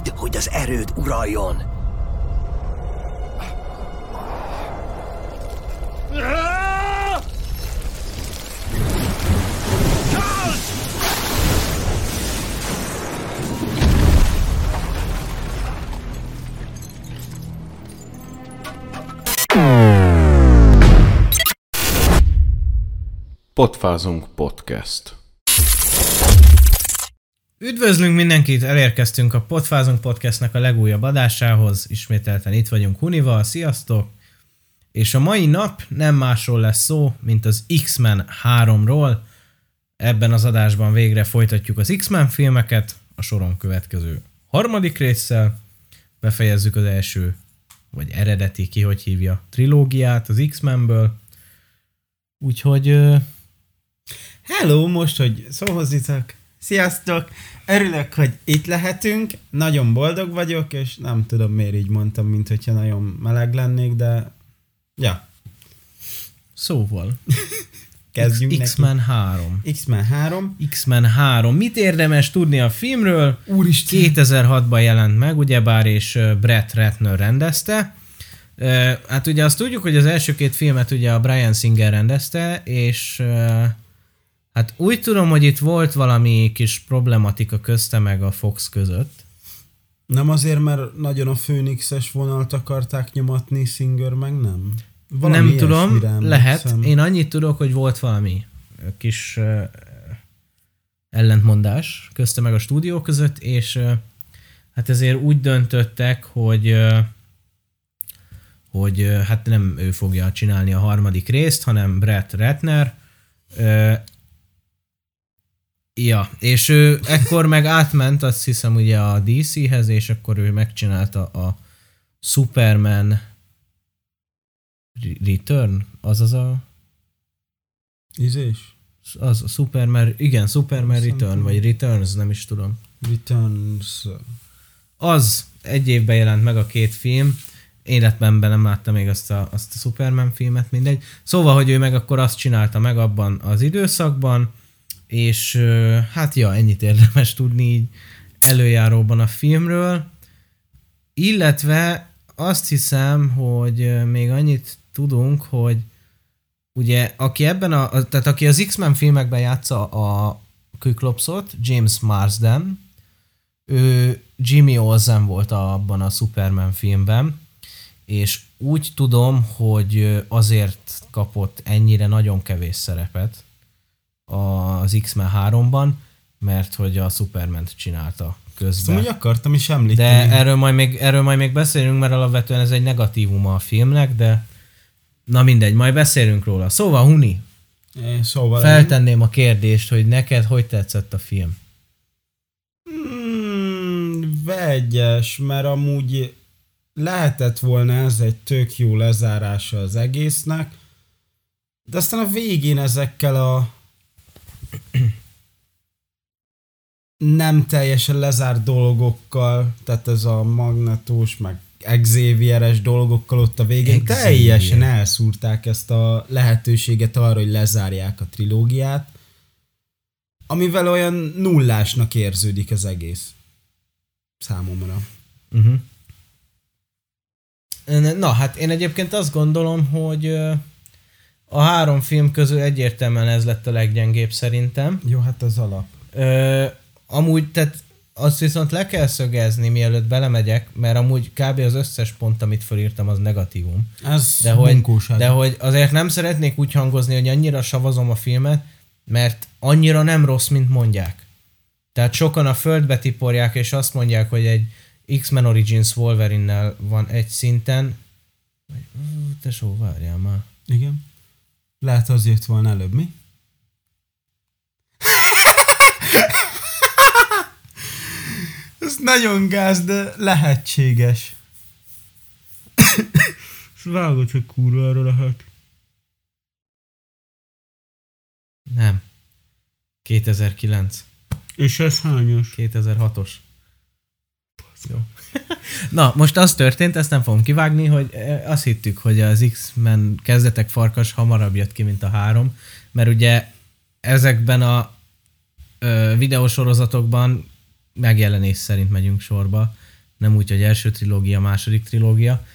hagyd, hogy az erőd uraljon. Potfázunk Podcast. Üdvözlünk mindenkit, elérkeztünk a Potfázunk Podcastnek a legújabb adásához. Ismételten itt vagyunk Hunival, sziasztok! És a mai nap nem másról lesz szó, mint az X-Men 3-ról. Ebben az adásban végre folytatjuk az X-Men filmeket, a soron következő harmadik résszel. Befejezzük az első, vagy eredeti, ki hogy hívja, trilógiát az X-Menből. Úgyhogy Hello, most, hogy szóhoz jutok. Sziasztok! Örülök, hogy itt lehetünk. Nagyon boldog vagyok, és nem tudom miért így mondtam, mint hogyha nagyon meleg lennék, de... Ja, szóval. kezdjünk. X-Men 3. X-Men 3. X-Men 3. Mit érdemes tudni a filmről? Úristen! 2006-ban jelent meg, ugyebár, és Brett Ratner rendezte. Hát ugye azt tudjuk, hogy az első két filmet ugye a Brian Singer rendezte, és hát úgy tudom, hogy itt volt valami kis problematika közte meg a Fox között. Nem azért, mert nagyon a Phoenixes vonalt akarták nyomatni, Singer meg nem? Valami nem tudom, lehet. emlékszem. Én annyit tudok, hogy volt valami kis ö, ellentmondás közte meg a stúdió között, és ö, hát ezért úgy döntöttek, hogy ö, hogy hát nem ő fogja csinálni a harmadik részt, hanem Brett Ratner. Ja, és ő ekkor meg átment, azt hiszem ugye a DC-hez, és akkor ő megcsinálta a Superman Re- Return, az az a Izés? az a Superman, igen, Superman Return, nem vagy Returns, nem is tudom. Returns... Az egy évben jelent meg a két film, életben nem láttam még azt a, azt a Superman filmet, mindegy. Szóval, hogy ő meg akkor azt csinálta meg abban az időszakban, és hát ja, ennyit érdemes tudni így előjáróban a filmről. Illetve azt hiszem, hogy még annyit tudunk, hogy ugye, aki ebben a, tehát aki az X-Men filmekben játsza a Kyklopsot, James Marsden, ő Jimmy Olsen volt abban a Superman filmben, és úgy tudom, hogy azért kapott ennyire nagyon kevés szerepet az X-Men 3-ban, mert hogy a Superman-t csinálta közben. Szóval úgy akartam is említeni. De erről majd, még, erről majd még beszélünk, mert alapvetően ez egy negatívuma a filmnek, de na mindegy, majd beszélünk róla. Szóval, Huni, É, Szóval... feltenném a kérdést, hogy neked hogy tetszett a film? Hmm, vegyes, mert amúgy lehetett volna ez egy tök jó lezárása az egésznek, de aztán a végén ezekkel a nem teljesen lezárt dolgokkal, tehát ez a magnetós, meg Xavieres dolgokkal ott a végén Xavier. teljesen elszúrták ezt a lehetőséget arra, hogy lezárják a trilógiát, amivel olyan nullásnak érződik az egész. Számomra. Uh-huh. Na, hát én egyébként azt gondolom, hogy a három film közül egyértelműen ez lett a leggyengébb szerintem. Jó, hát az alap. Ö, amúgy, tehát azt viszont le kell szögezni, mielőtt belemegyek, mert amúgy kb. az összes pont, amit felírtam, az negatívum. Ez De hogy, bunkóság. de hogy azért nem szeretnék úgy hangozni, hogy annyira savazom a filmet, mert annyira nem rossz, mint mondják. Tehát sokan a földbe tiporják, és azt mondják, hogy egy X-Men Origins Wolverine-nel van egy szinten. Ú, Tesó, várjál már. Igen. Lehet az jött volna előbb, mi? Ez nagyon gáz, de lehetséges. Ezt vágod, hogy kurva arra lehet. Nem. 2009. És ez hányos? 2006-os. Jó. Na, most az történt, ezt nem fogom kivágni, hogy eh, azt hittük, hogy az X-Men kezdetek farkas hamarabb jött ki, mint a három, mert ugye ezekben a ö, videósorozatokban megjelenés szerint megyünk sorba, nem úgy, hogy első trilógia, második trilógia,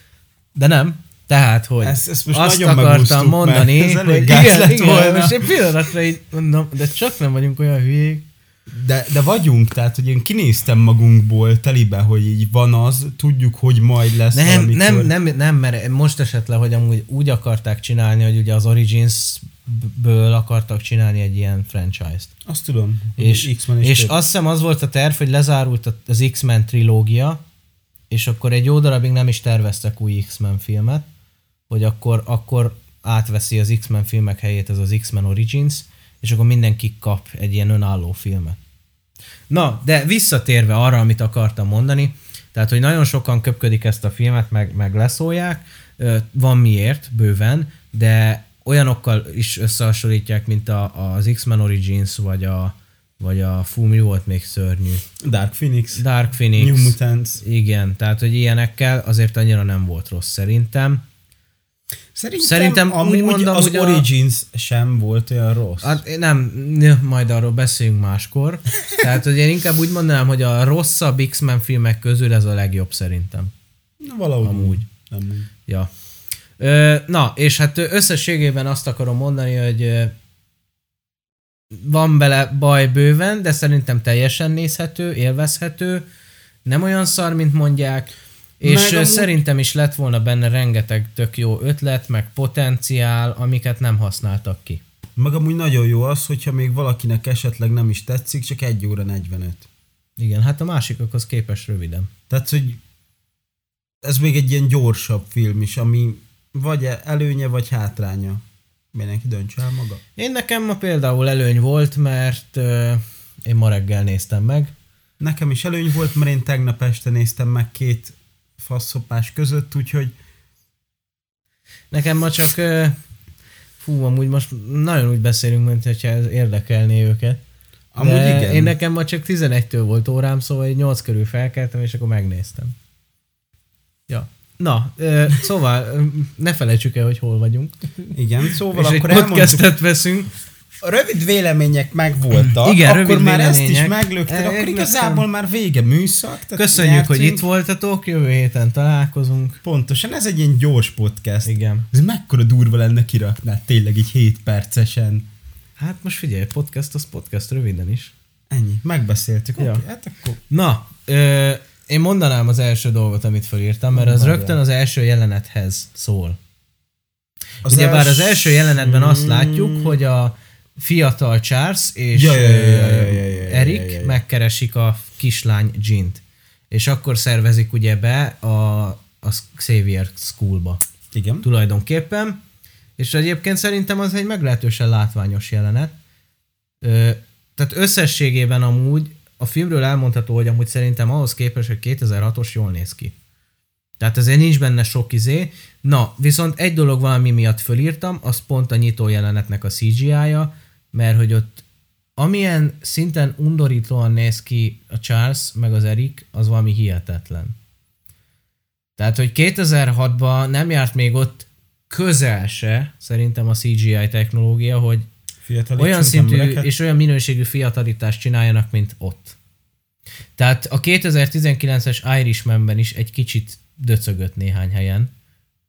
de nem. Tehát, hogy Ezt- ezt most azt nagyon akartam mondani, ez hogy igen, lett igen, volna. most egy pillanatra így mondom, de csak nem vagyunk olyan hülyék. De, de vagyunk, tehát hogy én kinéztem magunkból telibe, hogy így van az, tudjuk, hogy majd lesz Nem, valamikor. nem, nem, nem, mert most esett le, hogy amúgy úgy akarták csinálni, hogy ugye az Origins-ből akartak csinálni egy ilyen franchise-t. Azt tudom. És, X-Men és több. azt hiszem az volt a terv, hogy lezárult az X-Men trilógia, és akkor egy jó darabig nem is terveztek új X-Men filmet, hogy akkor, akkor átveszi az X-Men filmek helyét ez az X-Men Origins, és akkor mindenki kap egy ilyen önálló filmet. Na, de visszatérve arra, amit akartam mondani, tehát, hogy nagyon sokan köpködik ezt a filmet, meg, meg leszólják, van miért, bőven, de olyanokkal is összehasonlítják, mint a, az X-Men Origins, vagy a, vagy a fú, mi volt még szörnyű? Dark Phoenix, Dark Phoenix. New Mutants. Igen, tehát, hogy ilyenekkel azért annyira nem volt rossz szerintem. Szerintem, Szerintem úgy amúgy mondom, az hogy a- Origins sem volt olyan rossz. Hát nem, majd arról beszéljünk máskor. Tehát, hogy én inkább úgy mondanám, hogy a rosszabb X-Men filmek közül ez a legjobb szerintem. Na, valahogy amúgy. Amúgy. Ja. Ö, na, és hát összességében azt akarom mondani, hogy van bele baj bőven, de szerintem teljesen nézhető, élvezhető, nem olyan szar, mint mondják, és Meg szerintem is lett volna benne rengeteg tök jó ötlet, meg potenciál, amiket nem használtak ki. Meg amúgy nagyon jó az, hogyha még valakinek esetleg nem is tetszik, csak 1 óra 45. Igen, hát a másikakhoz képes röviden. Tehát, hogy ez még egy ilyen gyorsabb film is, ami vagy előnye, vagy hátránya. Mindenki döntse el maga. Én nekem ma például előny volt, mert ö, én ma reggel néztem meg, Nekem is előny volt, mert én tegnap este néztem meg két faszopás között, úgyhogy Nekem ma csak, fú, amúgy most nagyon úgy beszélünk, mint hogyha ez érdekelné őket. Amúgy De igen. Én nekem ma csak 11-től volt órám, szóval egy 8 körül felkeltem, és akkor megnéztem. Ja. Na, ö, szóval ne felejtsük el, hogy hol vagyunk. igen, szóval és egy akkor elmondtuk, podcastet veszünk. A rövid vélemények megvoltak, Igen, akkor rövid már ezt is vélemények. meglökted, E, akkor igazából már vége műszak. tehát Köszönjük, nyertünk. hogy itt voltatok, jövő héten találkozunk. Pontosan, ez egy ilyen gyors podcast. Igen. Ez mekkora durva lenne kiraknád tényleg így 7 percesen. Hát most figyelj, podcast az podcast röviden is. Ennyi, megbeszéltük. Ja. Oké, hát akkor Na, ö, én mondanám az első dolgot, amit felírtam, mert az rögtön az első jelenethez szól. az Az Ugye bár az első jelenetben azt látjuk, hogy a fiatal Charles és Ja, ja, ja, ja, ja, ja, ja, ja, ja, ja. megkeresik a kislány Jint. És akkor szervezik ugye be a, a Xavier Schoolba Igen. tulajdonképpen. És egyébként szerintem az egy meglehetősen látványos jelenet. Ö, tehát összességében amúgy a filmről elmondható, hogy amúgy szerintem ahhoz képest, hogy 2006-os jól néz ki. Tehát azért nincs benne sok izé. Na, viszont egy dolog valami miatt fölírtam, az pont a nyitó jelenetnek a CGI-ja, mert hogy ott amilyen szinten undorítóan néz ki a Charles meg az Eric, az valami hihetetlen. Tehát, hogy 2006-ban nem járt még ott közel se, szerintem a CGI technológia, hogy olyan szintű és olyan minőségű fiatalítást csináljanak, mint ott. Tehát a 2019-es Irishmanben is egy kicsit döcögött néhány helyen,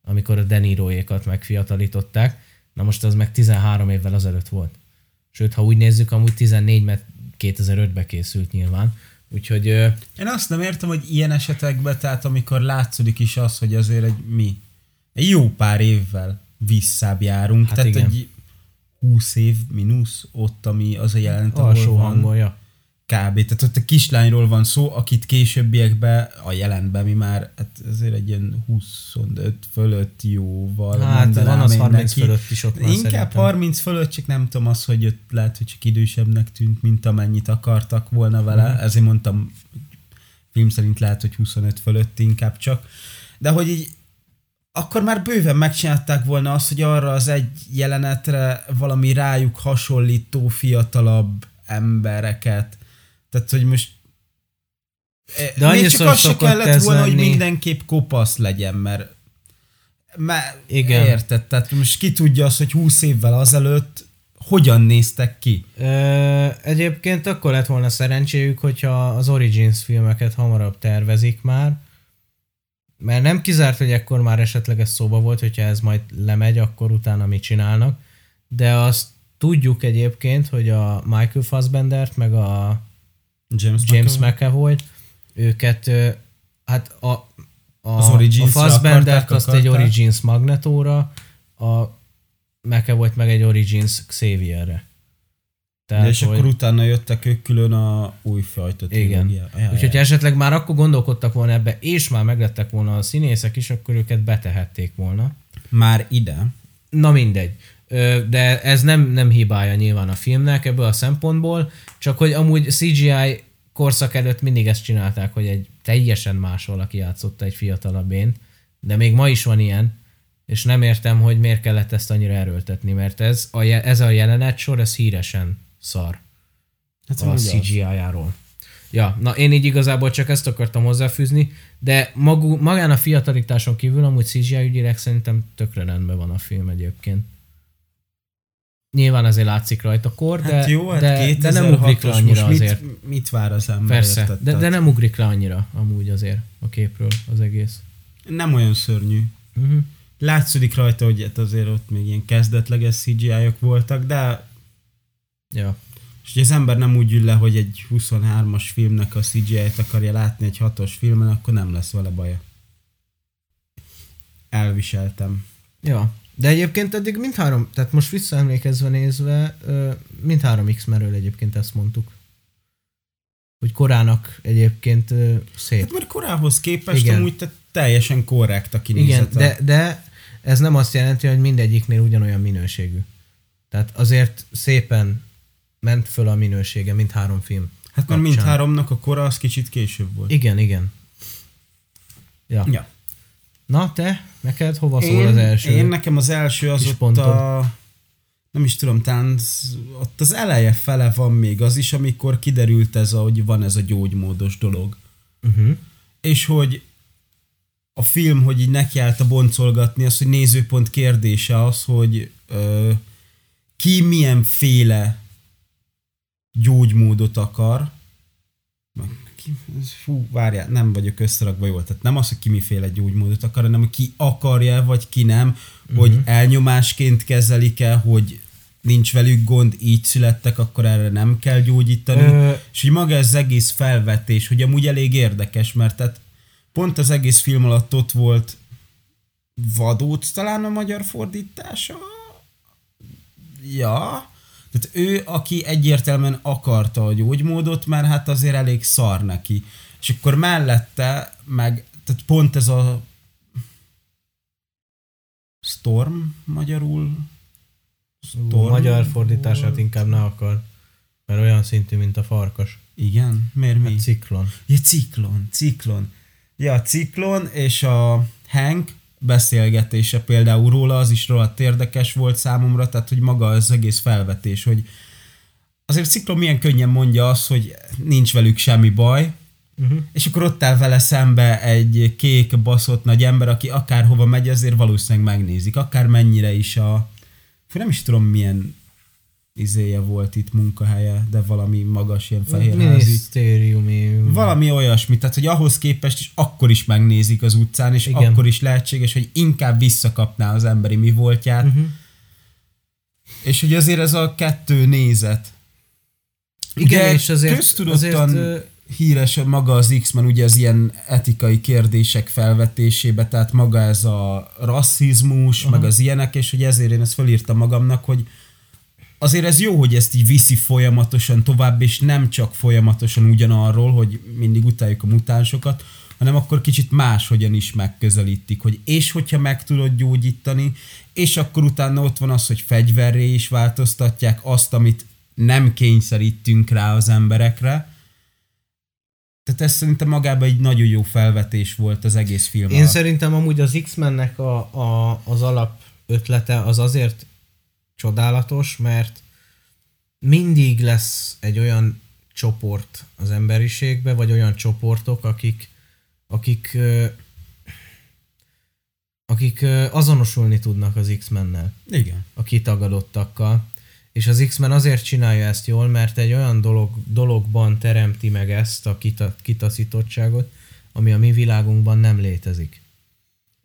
amikor a Deniroékat megfiatalították. Na most az meg 13 évvel azelőtt volt. Sőt, ha úgy nézzük, amúgy 14, mert 2005-be készült nyilván. Úgyhogy Én azt nem értem, hogy ilyen esetekben, tehát amikor látszódik is az, hogy azért egy mi, egy jó pár évvel visszább járunk, Hát tehát igen. egy 20 év mínusz ott, ami az a jelent, ahol alsó van hangolja. Kb. Tehát ott a kislányról van szó, akit későbbiekben, a jelentben mi már hát azért egy ilyen 25 fölött jóval Hát van az én 30 neki. fölött is ott van Inkább szerintem. 30 fölött, csak nem tudom az, hogy ott lehet, hogy csak idősebbnek tűnt, mint amennyit akartak volna vele. Mhm. Ezért mondtam, film szerint lehet, hogy 25 fölött inkább csak. De hogy így akkor már bőven megcsinálták volna azt, hogy arra az egy jelenetre valami rájuk hasonlító fiatalabb embereket. Tehát, hogy most De de még csak az se kellett volna, hogy lenni. mindenképp kopasz legyen, mert, mert Igen. érted, tehát most ki tudja azt, hogy 20 évvel azelőtt hogyan néztek ki? Ö, egyébként akkor lett volna szerencséjük, hogyha az Origins filmeket hamarabb tervezik már, mert nem kizárt, hogy ekkor már esetleg ez szóba volt, hogyha ez majd lemegy, akkor utána mit csinálnak, de azt tudjuk egyébként, hogy a Michael Fassbendert, meg a James, James McAvoy? McAvoy, őket, hát a, a, Az a Fassbendert akarták, azt egy akarták? Origins Magnetóra, a McAvoy meg egy Origins Xavierre. De és akkor utána jöttek ők külön a új fajta Igen. Ja, Úgyhogy ja. esetleg már akkor gondolkodtak volna ebbe, és már meglettek volna a színészek is, akkor őket betehették volna. Már ide. Na mindegy. De ez nem, nem hibája nyilván a filmnek ebből a szempontból, csak hogy amúgy CGI korszak előtt mindig ezt csinálták, hogy egy teljesen más valaki játszotta egy fiatalabb én, de még ma is van ilyen, és nem értem, hogy miért kellett ezt annyira erőltetni, mert ez a, ez a jelenet sor, ez híresen szar Hát a. CGI-járól. Ja, na én így igazából csak ezt akartam hozzáfűzni, de magú, magán a fiatalitáson kívül amúgy CGI ügyileg szerintem tökre rendben van a film egyébként. Nyilván azért látszik rajta kor, de, Hát jó, hát de, de nem ugrik le 2006-os, annyira most azért. Mit, mit vár az ember? Persze, érted? de, de nem ugrik le annyira amúgy azért a képről az egész. Nem olyan szörnyű. Uh-huh. Látszik rajta, hogy hát azért ott még ilyen kezdetleges CGI-ok voltak, de Ja. és hogy az ember nem úgy ül le, hogy egy 23-as filmnek a CGI-t akarja látni egy 6-os filmen, akkor nem lesz vele baja. Elviseltem. Ja. De egyébként eddig mindhárom, tehát most visszaemlékezve nézve, mindhárom X-merről egyébként ezt mondtuk. Hogy korának egyébként szép. Hát mert korához képest Igen. Igen. amúgy te teljesen korrekt a Igen, kinézete. de, de ez nem azt jelenti, hogy mindegyiknél ugyanolyan minőségű. Tehát azért szépen ment föl a minősége, mint három film. hát mert mindháromnak a kora az kicsit később volt. Igen, igen. Ja. Ja. Na te, neked hova szól az első? Én nekem az első az ott pontod? a... Nem is tudom, talán ott az eleje fele van még az is, amikor kiderült ez, a, hogy van ez a gyógymódos dolog. Uh-huh. És hogy a film, hogy így nekiállta boncolgatni, az, hogy nézőpont kérdése az, hogy ö, ki milyen féle gyógymódot akar, meg fú, várjál, nem vagyok összerakva jól, tehát nem az, hogy ki miféle gyógymódot akar, hanem hogy ki akarja, vagy ki nem, uh-huh. hogy elnyomásként kezelik-e, hogy nincs velük gond, így születtek, akkor erre nem kell gyógyítani. Ö, És hogy maga ez az egész felvetés, hogy amúgy elég érdekes, mert tehát pont az egész film alatt ott volt vadóc talán a magyar fordítása. Ja. Tehát ő, aki egyértelműen akarta a gyógymódot, mert hát azért elég szar neki. És akkor mellette meg, tehát pont ez a Storm magyarul. Storm? Magyar fordítását inkább ne akar. Mert olyan szintű, mint a farkas. Igen? Miért mi? Hát ciklon. Ja, ciklon, ciklon. Ja, ciklon, és a Hank beszélgetése például róla, az is rohadt érdekes volt számomra, tehát hogy maga az egész felvetés, hogy azért ciklon milyen könnyen mondja azt, hogy nincs velük semmi baj, Uh-huh. és akkor ott áll vele szembe egy kék baszott nagy ember, aki akárhova megy, azért valószínűleg megnézik, akár mennyire is a... Fú, nem is tudom milyen izéje volt itt munkahelye, de valami magas ilyen fehérházi. Minisztériumi... Valami olyasmi, tehát hogy ahhoz képest is akkor is megnézik az utcán, és Igen. Akkor is lehetséges, hogy inkább visszakapná az emberi mi voltját, Uh-huh. és hogy azért ez a kettő nézet. Igen, Ugye és azért, köztudottan azért híres maga az X-Men ugye az ilyen etikai kérdések felvetésébe, tehát maga ez a rasszizmus, Aha. meg az ilyenek, és hogy ezért én ezt felírtam magamnak, hogy azért ez jó, hogy ezt így viszi folyamatosan tovább, és nem csak folyamatosan ugyanarról, hogy mindig utáljuk a mutánsokat, hanem akkor kicsit máshogyan is megközelítik, hogy és hogyha meg tudod gyógyítani, és akkor utána ott van az, hogy fegyverré is változtatják azt, amit nem kényszerítünk rá az emberekre. Tehát ez szerintem magában egy nagyon jó felvetés volt az egész film Én alatt. szerintem amúgy az X-mennek a, a, az alap ötlete az azért csodálatos, mert mindig lesz egy olyan csoport az emberiségbe, vagy olyan csoportok, akik, akik, akik azonosulni tudnak az X-mennel Igen. a kitagadottakkal. és az X-Men azért csinálja ezt jól, mert egy olyan dolog, dologban teremti meg ezt a kita, kitaszítottságot, ami a mi világunkban nem létezik.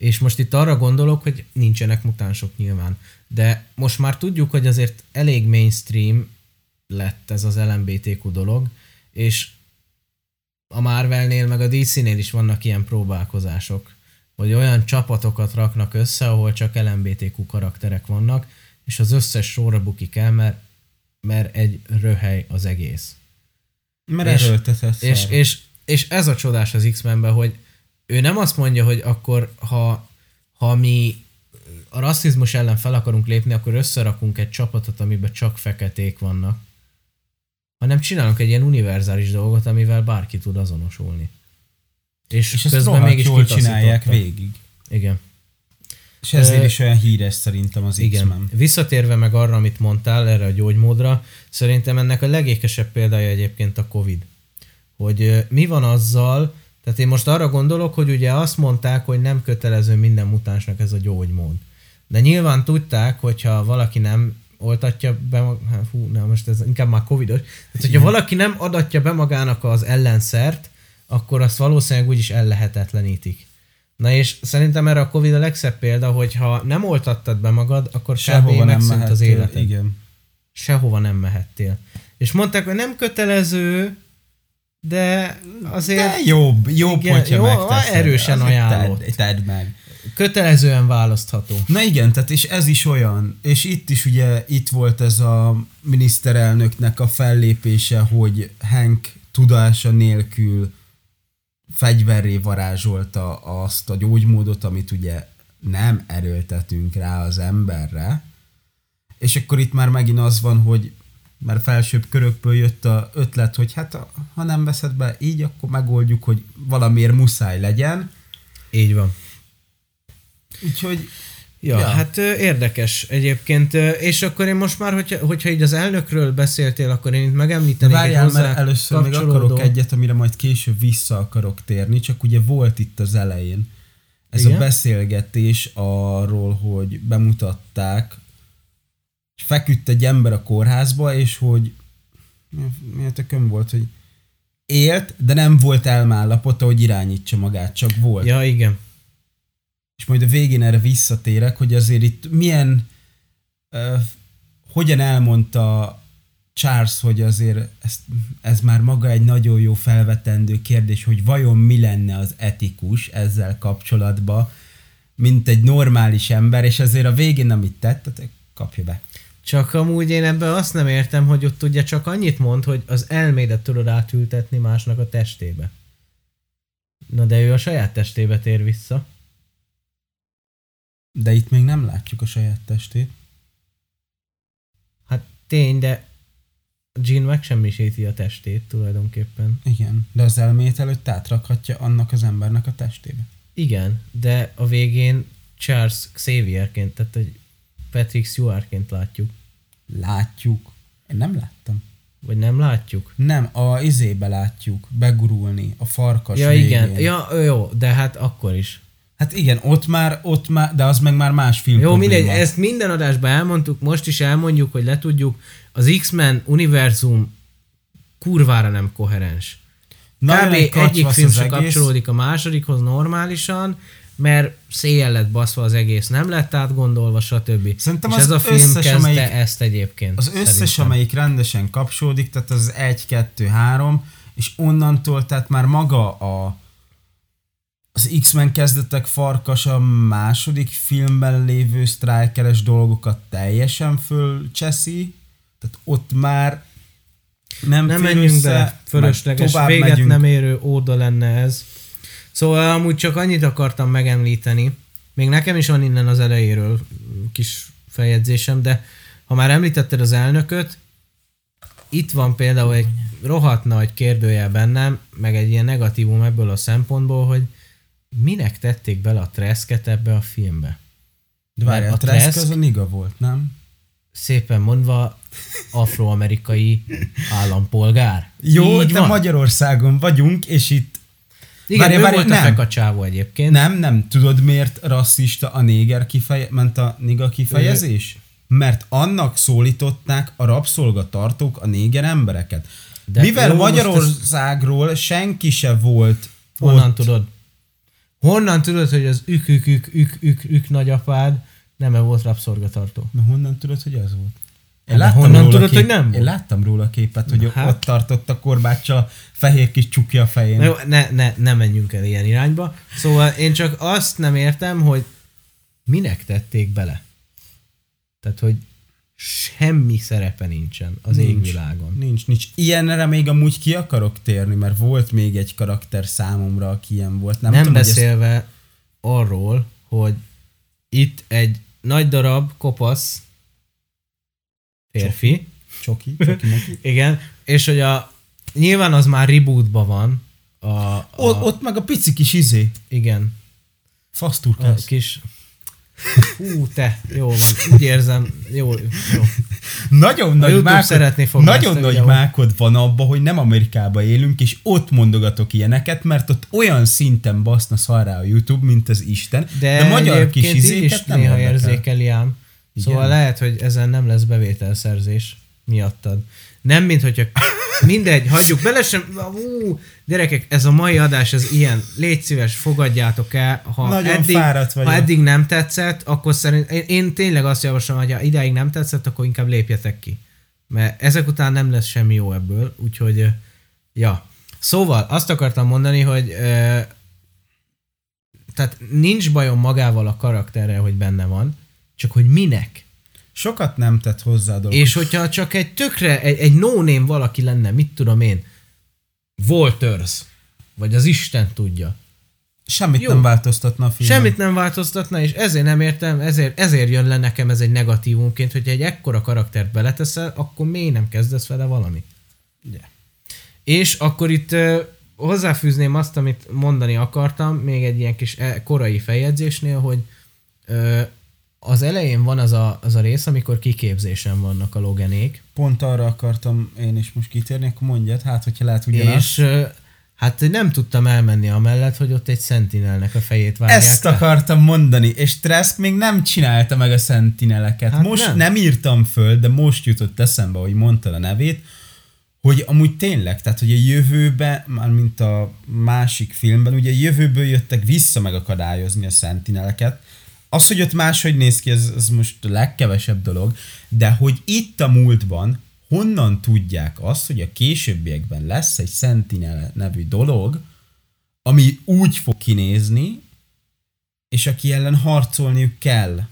És most itt arra gondolok, hogy nincsenek mutánsok nyilván. De most már tudjuk, hogy azért elég mainstream lett ez az LMBTQ dolog, és a Marvelnél meg a DC-nél is vannak ilyen próbálkozások, hogy olyan csapatokat raknak össze, ahol csak LMBTQ karakterek vannak, és az összes sorra bukik el, mert, mert egy röhely az egész. Mert És- És, és, és ez a csodás az X-Menben, hogy ő nem azt mondja, hogy akkor, ha, ha mi a rasszizmus ellen fel akarunk lépni, akkor összerakunk egy csapatot, amiben csak feketék vannak, hanem csinálunk egy ilyen univerzális dolgot, amivel bárki tud azonosulni. És, és közben mégis jól csinálják végig. Igen. És ezért is olyan híres szerintem az Igen. X-Men. Visszatérve meg arra, amit mondtál, erre a gyógymódra, szerintem ennek a legékesebb példája egyébként a Covid. Hogy mi van azzal, tehát én most arra gondolok, hogy ugye azt mondták, hogy nem kötelező minden mutánsnak ez a gyógymód. De nyilván tudták, hogyha valaki nem oltatja be, hát, hú, nem, most ez inkább már covidos, tehát hogyha valaki nem adatja be magának az ellenszert, akkor azt valószínűleg úgyis ellehetetlenítik. Na és szerintem erre a Covid a legszebb példa, hogy ha nem oltattad be magad, akkor Sehova nem mehettél. az életed. Igen. Sehova nem mehettél. És mondták, hogy nem kötelező, de azért De jobb, jobb, Igen, hogyha jó, megteszed. erősen ajánlott. Tedd, tedd meg. kötelezően választható. Na igen, tehát és ez is olyan, és itt is ugye itt volt ez a miniszterelnöknek a fellépése, hogy Hank tudása nélkül fegyverré varázsolta azt a gyógymódot, amit ugye nem erőltetünk rá az emberre, és akkor itt már megint az van, hogy már felsőbb körökből jött a ötlet, hogy hát ha nem veszed be így, akkor megoldjuk, hogy valamiért muszáj legyen. Így van. Úgyhogy Ja, Ja. hát érdekes egyébként, és akkor én most már, hogyha, hogyha így az elnökről beszéltél, akkor én itt megemlítenék egy várjál, hozzá mert először még kapcsolódó- akarok egyet, amire majd később vissza akarok térni, csak ugye volt itt az elején ez? Igen? a beszélgetés arról, hogy bemutatták, és feküdt egy ember a kórházba, és hogy mi- mi a tököm volt, hogy élt, de nem volt elmállapota, hogy irányítsa magát, csak volt. Ja, igen. és majd a végén erre visszatérek, hogy azért itt milyen, uh, hogyan elmondta Charles, hogy azért ez, ez már maga egy nagyon jó felvetendő kérdés, hogy vajon mi lenne az etikus ezzel kapcsolatban, mint egy normális ember, és azért a végén, amit tett, kapja be. Csak amúgy én ebben azt nem értem, hogy ott ugye csak annyit mond, hogy az elmédet tudod átültetni másnak a testébe. Na de ő a saját testébe tér vissza. De itt még nem látjuk a saját testét. Hát tény, de Jean megsemmisíti a testét tulajdonképpen. Igen, de az elmét előtt átrakhatja annak az embernek a testébe. Igen, de a végén Charles Xavierként, tehát egy Patrick Stewartként látjuk. Látjuk. Én nem láttam. Vagy nem látjuk? Nem, a izébe látjuk begurulni, a farkas ja, végén. igen. Ja, jó, de hát akkor is. Hát igen, ott már, ott már, de az meg már más film Jó, probléma. mindegy, ezt minden adásban elmondtuk, most is elmondjuk, hogy letudjuk, az X-Men univerzum kurvára nem koherens. Nagyon Kb. egy egyik film sem egész. kapcsolódik a másodikhoz normálisan, mert széjjel lett baszva az egész, nem lett átgondolva, stb. Szerintem És az ez a film összes, kezdte amelyik- ezt egyébként. Az összes, szerintem. amelyik rendesen kapcsolódik, tehát az 1, 2, 3, és onnantól, tehát már maga a az X-Men kezdetek farkas a második filmben lévő sztrájkeres dolgokat teljesen fölcseszi, tehát ott már nem, Nem menjünk össze, meg fölösleges, véget megyünk. nem érő óda lenne ez. Szóval amúgy csak annyit akartam megemlíteni, még nekem is van innen az elejéről kis feljegyzésem, de ha már említetted az elnököt, itt van például egy rohadt nagy kérdőjel bennem, meg egy ilyen negatívum ebből a szempontból, hogy minek tették bele a Treszket ebbe a filmbe. De várj, a a Trask Trask- az a niga volt, nem? Szépen mondva afroamerikai állampolgár. Jó, Így de van. Magyarországon vagyunk, és itt Igen, Várj, ő várj, volt nem. a fekacsávó egyébként. nem, nem, tudod miért rasszista a néger kifeje, ment a niga kifejezés? mert annak szólították a rabszolgatartók a néger embereket. De Mivel jó, Magyarországról senki se volt Honnan ott, tudod? Honnan tudod, hogy az ük, ük, ük, ük, ük, ük nagyapád nem volt rabszolgatartó? Na honnan tudod, hogy az volt? De honnan tudod, hogy nem Én láttam róla képet, hogy Hát. ott tartott a korbáccsal fehér kis csukja a fején. Na jó, ne, ne, ne menjünk el ilyen irányba. Szóval én csak azt nem értem, hogy minek tették bele. Tehát, hogy semmi szerepe nincsen az Nincs. égvilágon. Nincs, nincs. Ilyenre még amúgy ki akarok térni, mert volt még egy karakter számomra, aki ilyen volt. Nem, Nem, tudom, hogy ezt- beszélve arról, hogy itt egy nagy darab kopasz férfi, Csoki, csoki, moki. igen, és hogy a nyilván az már rebootban van, a, a, Ott, ott meg a pici kis izé. igen, a Faszturkász. kis Hú, te, jó van, úgy érzem, jó, jó. Nagyon nagy, YouTube mákod, szeretné fogni ezt nagyon a nagy videót. mákod van abba, hogy nem Amerikában élünk, és ott mondogatok ilyeneket, mert ott olyan szinten baszna szarrá a YouTube, mint az Isten. De, de magyar kis izéket is nem néha érzékeli ám. Igen. Szóval lehet, hogy ezen nem lesz bevételszerzés miattad. Nem, mint hogyha mindegy, hagyjuk bele sem, ú, gyerekek, ez a mai adás, ez ilyen, légy szíves, fogadjátok el, ha Nagyon eddig, fáradt vagyok. ha eddig nem tetszett, akkor szerint, én, én tényleg azt javaslom, hogy ha ideig nem tetszett, akkor inkább lépjetek ki. Mert ezek után nem lesz semmi jó ebből, úgyhogy, ja. Szóval azt akartam mondani, hogy ö, tehát nincs bajom magával a karakterrel, hogy benne van, csak hogy minek. Sokat nem tett hozzá a dolog. És hogyha csak egy tökre, egy, egy no-name valaki lenne, mit tudom én, Walters, vagy az Isten tudja. Semmit Jó. nem változtatna a filmen. Semmit nem változtatna, és ezért nem értem, ezért, ezért jön le nekem ez egy negatívumként, hogy egy ekkora karaktert beleteszel, akkor miért nem kezdesz vele valamit? Yeah. És akkor itt ö, hozzáfűzném azt, amit mondani akartam, még egy ilyen kis e, korai feljegyzésnél, hogy ö, az elején van az a, az a rész, amikor kiképzésen vannak a logenék, Pont arra akartam én is most kitérni, akkor mondjad, hát hogyha lehet ugyanaz. és hát nem tudtam elmenni amellett, hogy ott egy sentinelnek a fejét vágják Ezt le. akartam mondani, és Trask még nem csinálta meg a szentineleket. Hát most nem. nem. írtam föl, de most jutott eszembe, hogy mondta a nevét, hogy amúgy tényleg, tehát hogy a jövőben, már mint a másik filmben, ugye a jövőből jöttek vissza megakadályozni a szentineleket. Az, hogy ott máshogy néz ki, ez, ez most a legkevesebb dolog, de hogy itt a múltban honnan tudják azt, hogy a későbbiekben lesz egy Sentinel nevű dolog, ami úgy fog kinézni, és aki ellen harcolniuk kell.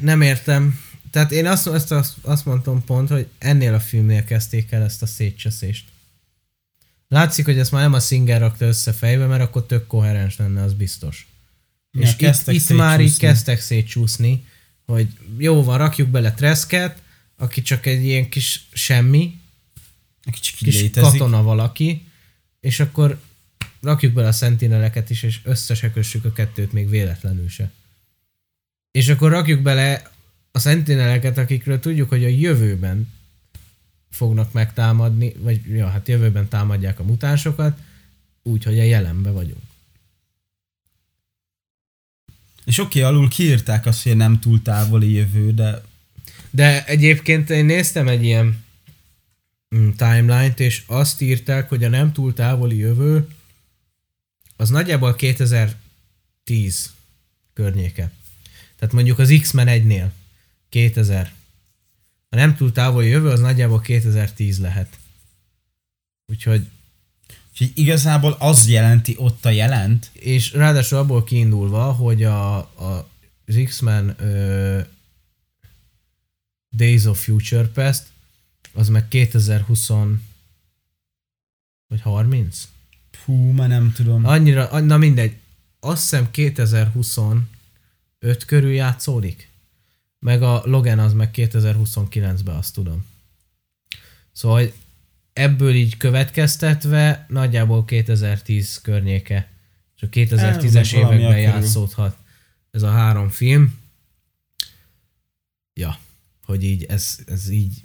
Nem értem. Tehát én azt, azt, azt, azt mondtam pont, hogy ennél a filmnél kezdték el ezt a szétcseszést. Látszik, hogy ezt már nem a Singer rakta össze fejbe, mert akkor tök koherens lenne, az biztos. Ja, és itt, itt már így kezdtek szétcsúszni, hogy jó van, rakjuk bele Tresket, aki csak egy ilyen kis semmi, Aki csak kis létezik. katona valaki, és akkor rakjuk bele a szentineleket is, és összesekössük a kettőt még véletlenül se. És akkor rakjuk bele a szentineleket, akikről tudjuk, hogy a jövőben fognak megtámadni, vagy ja, hát jövőben támadják a mutánsokat, úgyhogy a jelenbe vagyunk. És oké, alul kiírták azt, hogy nem túl távoli jövő, de De egyébként én néztem egy ilyen mm, timeline-t, és azt írták, hogy a nem túl távoli jövő az nagyjából 2010 környéke. Tehát mondjuk az X-Men 1-nél 2000. A nem túl távoli jövő az nagyjából 2010 lehet. Úgyhogy, úgyhogy igazából az jelenti ott a jelent, és ráadásul abból kiindulva, hogy a, a, az X-Men ö, Days of Future Past az meg 2020 vagy 30? hú, már nem tudom. Annyira, na mindegy, azt hiszem 2025 körül játszódik. Meg a Logan az meg 2029-ben, azt tudom. Szóval ebből így következtetve nagyjából 2010 környéke. Csak 2010-es Elmondom, valami években játszódhat ez a három film. Ja, hogy így ez, ez így...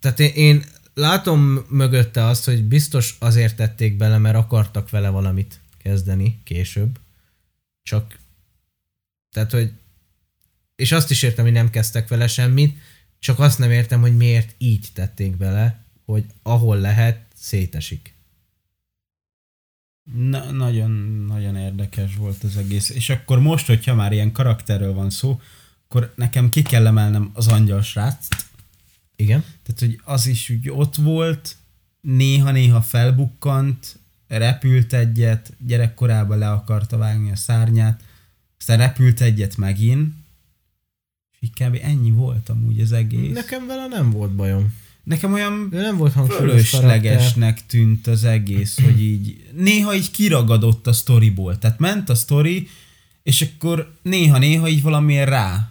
Tehát én, én látom mögötte azt, hogy biztos azért tették bele, mert akartak vele valamit kezdeni később. Csak, tehát, hogy és azt is értem, hogy nem kezdtek vele semmit, csak azt nem értem, hogy miért így tették bele, hogy ahol lehet, szétesik. Na, nagyon, nagyon érdekes volt az egész. És akkor most, hogyha már ilyen karakterről van szó, akkor nekem ki kell emelnem az angyal srác. Igen? Nekem vele nem volt bajom. Nekem olyan Ő nem volt fölöslegesnek tűnt az egész, hogy így néha így kiragadott a sztoriból. Tehát ment a sztori, és akkor néha-néha így valamilyen rá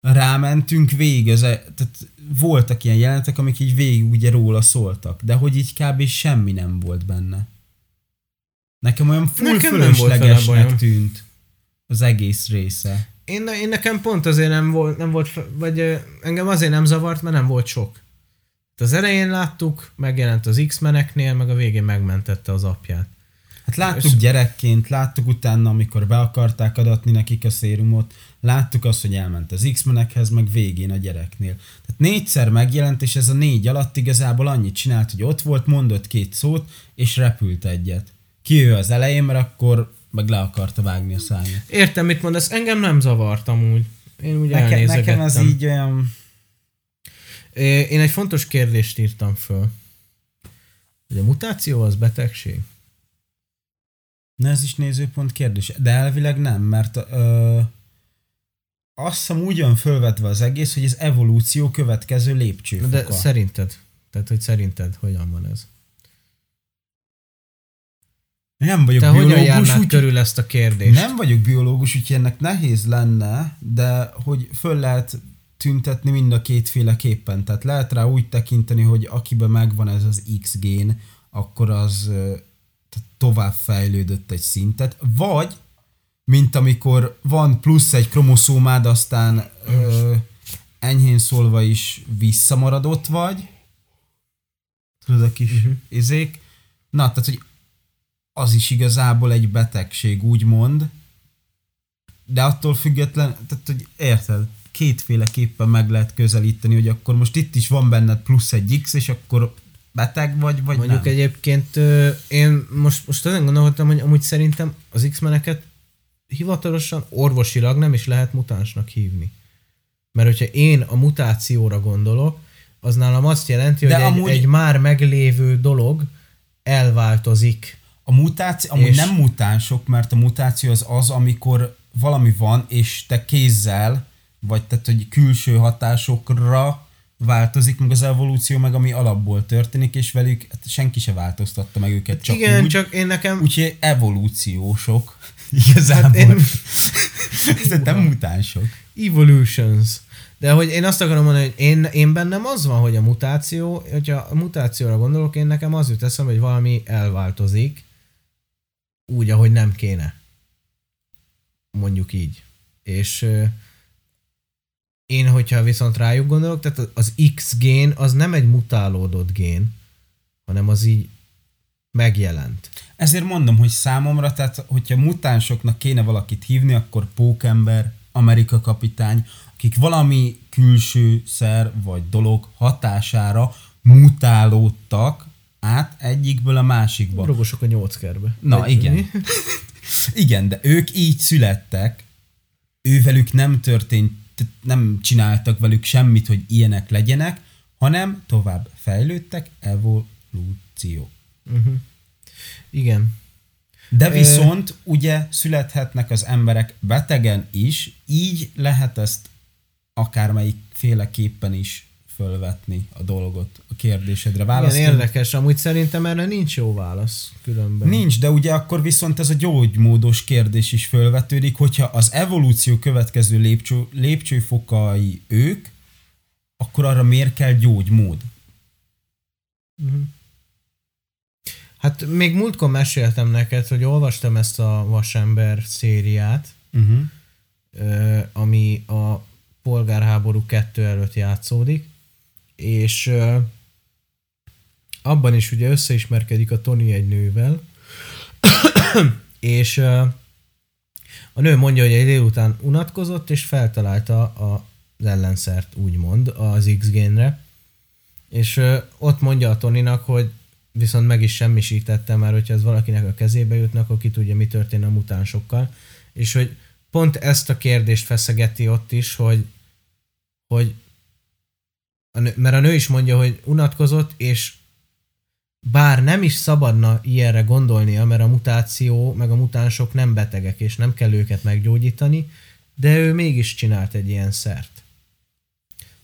rámentünk végig, az, e- tehát voltak ilyen jelenetek, amik így végig ugye róla szóltak, de hogy így kb. semmi nem volt benne. Nekem olyan full Nekem volt fölöslegesnek tűnt az egész része. Én, én nekem pont azért nem volt, nem volt, vagy engem azért nem zavart, mert nem volt sok. Az elején láttuk, megjelent az X-meneknél, meg a végén megmentette az apját. Hát láttuk gyerekként, láttuk utána, amikor be akarták adatni nekik a szérumot, láttuk azt, hogy elment az X-menekhez, meg végén a gyereknél. Tehát négyszer megjelent, és ez a négy alatt igazából annyit csinált, hogy ott volt, mondott két szót, és repült egyet. Ki ő az elején, mert akkor meg le akarta vágni a szárnyat. Értem, mit mondasz, engem nem zavart amúgy. Én úgy Nekem, elnézegettem. nekem az így olyan... Én egy fontos kérdést írtam föl. Hogy a mutáció az betegség? Na ez is nézőpont kérdés. De elvileg nem, mert ö, azt hiszem úgy van fölvetve az egész, hogy ez evolúció következő lépcsőfoka. De szerinted? Tehát, hogy szerinted hogyan van ez? Nem vagyok Te hogyan biológus, járnád úgy, körül ezt a kérdést? Nem vagyok biológus, úgyhogy ennek nehéz lenne, de hogy föl lehet tüntetni mind a kétféleképpen. Tehát lehet rá úgy tekinteni, hogy akiben megvan ez az X gén, akkor az tovább fejlődött egy szintet, vagy mint amikor van plusz egy kromoszómád, aztán ö, enyhén szólva is visszamaradott vagy, tudod a kis uh-huh. izék. Na, tehát, hogy az is igazából egy betegség, úgymond, de attól független, tehát, hogy érted, kétféleképpen meg lehet közelíteni, hogy akkor most itt is van benned plusz egy X, és akkor beteg vagy, vagy Mondjuk nem. egyébként én most, most ezen gondolkodtam, hogy amúgy szerintem az X-meneket hivatalosan orvosilag nem is lehet mutánsnak hívni. Mert hogyha én a mutációra gondolok, az nálam azt jelenti, De hogy egy, amúgy- egy már meglévő dolog elváltozik. A mutáció, amúgy És- nem mutánsok, mert a mutáció az az, amikor valami van, és te kézzel, vagy tehát, hogy külső hatásokra változik meg az evolúció, meg ami alapból történik, és velük hát senki se változtatta meg őket, csak Igen, úgy. csak én nekem... Úgyhogy evolúciósok. Igazából. Hát én- Szerintem mutánsok. Evolutions. De hogy én azt akarom mondani, hogy én, én bennem az van, hogy a mutáció, hogyha a mutációra gondolok, én nekem az jut eszembe, hogy valami elváltozik, úgy, ahogy nem kéne. Mondjuk így. És én, hogyha viszont rájuk gondolok, tehát az X gén az nem egy mutálódott gén, hanem az így megjelent. Ezért mondom, hogy számomra, tehát hogyha mutánsoknak kéne valakit hívni, akkor Pókember, Amerika kapitány, akik valami külső szer vagy dolog hatására mutálódtak át egyikből a másikba. Rogosok a nyolc kerbe. Na Vagy igen. Igen, de ők így születtek, ővelük nem történt, nem csináltak velük semmit, hogy ilyenek legyenek, hanem tovább fejlődtek, evolúció. Uh-huh. Igen. De Ö- viszont ugye születhetnek az emberek betegen is, így lehet ezt akármelyik féleképpen is fölvetni a dolgot, a kérdésedre Igen, válaszolni. érdekes. Amúgy szerintem erre nincs jó válasz különben. Nincs, de ugye akkor viszont ez a gyógymódos kérdés is fölvetődik, hogyha az evolúció következő lépcső, lépcsőfokai ők, akkor arra miért kell gyógymód? Hát még múltkor meséltem neked, hogy olvastam ezt a Vasember szériát, Uh-huh. ami a polgárháború 2 előtt játszódik, és ö, abban is ugye összeismerkedik a Tony egy nővel, és ö, a nő mondja, hogy egy délután unatkozott, és feltalálta a, az ellenszert, úgymond, az X-génre. És ö, ott mondja a Toninak, hogy viszont meg is semmisítette már, hogyha ez valakinek a kezébe jutnak, akkor ki tudja, mi történt a mutánsokkal. És hogy pont ezt a kérdést feszegeti ott is, hogy, hogy a nő, mert a nő is mondja, hogy unatkozott, és bár nem is szabadna ilyenre gondolnia, mert a mutáció, meg a mutánsok nem betegek, és nem kell őket meggyógyítani, de ő mégis csinált egy ilyen szert.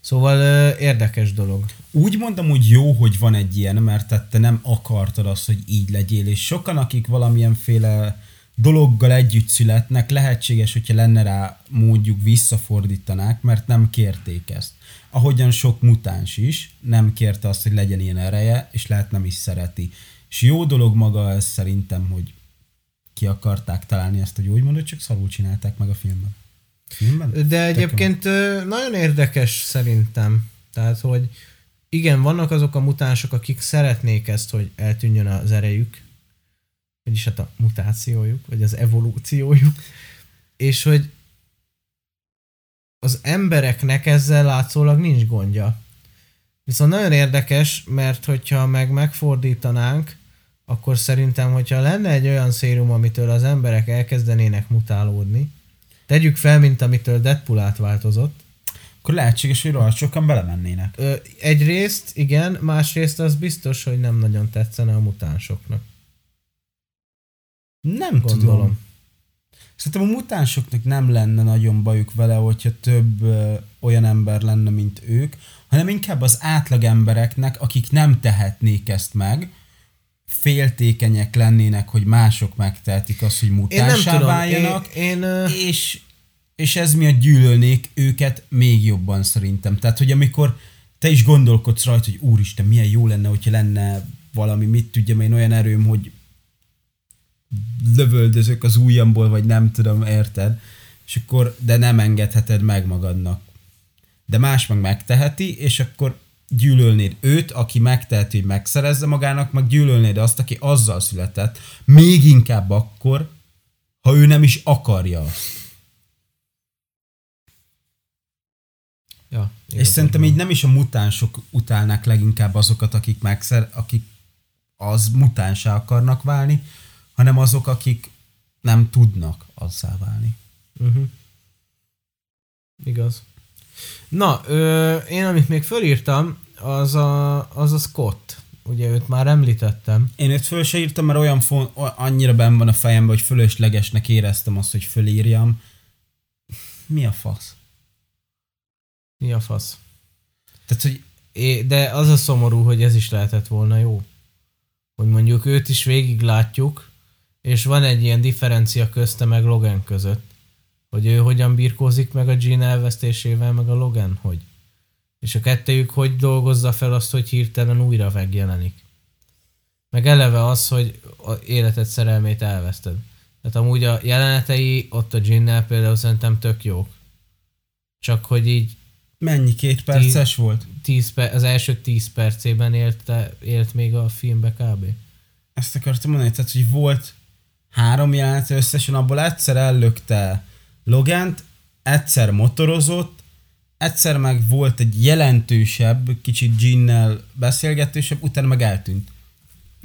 Szóval ö, érdekes dolog. Úgy mondom, hogy jó, hogy van egy ilyen, mert tehát te nem akartad azt, hogy így legyél, és sokan, akik valamilyenféle dologgal együtt születnek, lehetséges, hogyha lenne rá módjuk visszafordítanák, mert nem kérték ezt. Ahogyan sok mutáns is nem kérte azt, hogy legyen ilyen ereje, és lehet nem is szereti. És jó dolog maga ez szerintem, hogy ki akarták találni ezt a gyógymódot, csak szarul csinálták meg a filmben. Filmben? De egyébként ö, nagyon érdekes szerintem. Tehát, hogy igen, vannak azok a mutánsok, akik szeretnék ezt, hogy eltűnjön az erejük, vagyis hát a mutációjuk, vagy az evolúciójuk, és hogy az embereknek ezzel látszólag nincs gondja. Viszont nagyon érdekes, mert hogyha meg megfordítanánk, akkor szerintem, hogyha lenne egy olyan szérum, amitől az emberek elkezdenének mutálódni, tegyük fel, mint amitől Deadpool átváltozott, Akkor lehetséges, hogy rohadt sokan belemennének. Ö, egyrészt igen, másrészt az biztos, hogy nem nagyon tetszene a mutánsoknak. Nem Gondolom. tudom. Szerintem a mutánsoknak nem lenne nagyon bajuk vele, hogyha több ö, olyan ember lenne, mint ők, hanem inkább az átlag embereknek, akik nem tehetnék ezt meg, féltékenyek lennének, hogy mások megtehetik azt, hogy mutánsá váljanak, én, én ö, és, és ez miatt gyűlölnék őket még jobban szerintem. Tehát, hogy amikor te is gondolkodsz rajta, hogy úristen, milyen jó lenne, hogyha lenne valami, mit tudjam én, olyan erőm, hogy lövöldözök az ujjamból, vagy nem tudom, érted? És akkor, de nem engedheted meg magadnak. De más meg megteheti, és akkor gyűlölnéd őt, aki megteheti, hogy megszerezze magának, meg gyűlölnéd azt, aki azzal született, még inkább akkor, ha ő nem is akarja azt. ja, És szerintem így nem is a mutánsok utálnák leginkább azokat, akik megszer, akik az mutánsá akarnak válni, hanem azok, akik nem tudnak azzá válni. Uh-huh. Igaz. Na, ö, én amit még fölírtam, az a, az a Scott. Ugye őt már említettem. Én őt föl se írtam, mert olyan fon, annyira benn van a fejemben, hogy fölöslegesnek éreztem azt, hogy fölírjam. Mi a fasz? Mi a fasz? Tehát, hogy É, de az a szomorú, hogy ez is lehetett volna jó. Hogy mondjuk őt is végig látjuk, és van egy ilyen differencia közte meg Logan között. Hogy ő hogyan birkózik meg a Jean elvesztésével, meg a Logan hogy. És a kettőjük hogy dolgozza fel azt, hogy hirtelen újra megjelenik. Meg eleve az, hogy a életed szerelmét elveszted. Tehát amúgy a jelenetei ott a Jinnel például szerintem tök jók. Csak hogy így mennyi két perces volt? 10 per, az első 10 percében élte, élt még a filmbe kb. Ezt akartam mondani, tehát, hogy volt három jelenet összesen, abból egyszer ellökte Logant, egyszer motorozott, egyszer meg volt egy jelentősebb, kicsit Ginnel beszélgetősebb, utána meg eltűnt.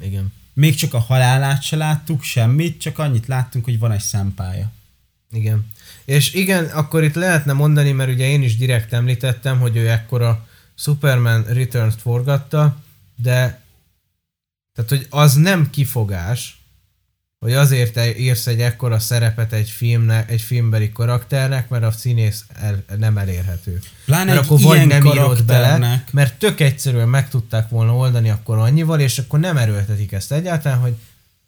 Igen. Még csak a halálát se láttuk, semmit, csak annyit láttunk, hogy van egy szempája. Igen. És igen, akkor itt lehetne mondani, mert ugye én is direkt említettem, hogy ő ekkora Superman Returns-t forgatta, de tehát, hogy az nem kifogás, hogy azért írsz egy ekkora szerepet egy, filmnek, egy filmbeli karakternek, mert a színész el, nem elérhető. Pláne Mert akkor vagy nem írod bele, mert tök egyszerűen meg tudták volna oldani akkor annyival, és akkor nem erőltetik ezt egyáltalán, hogy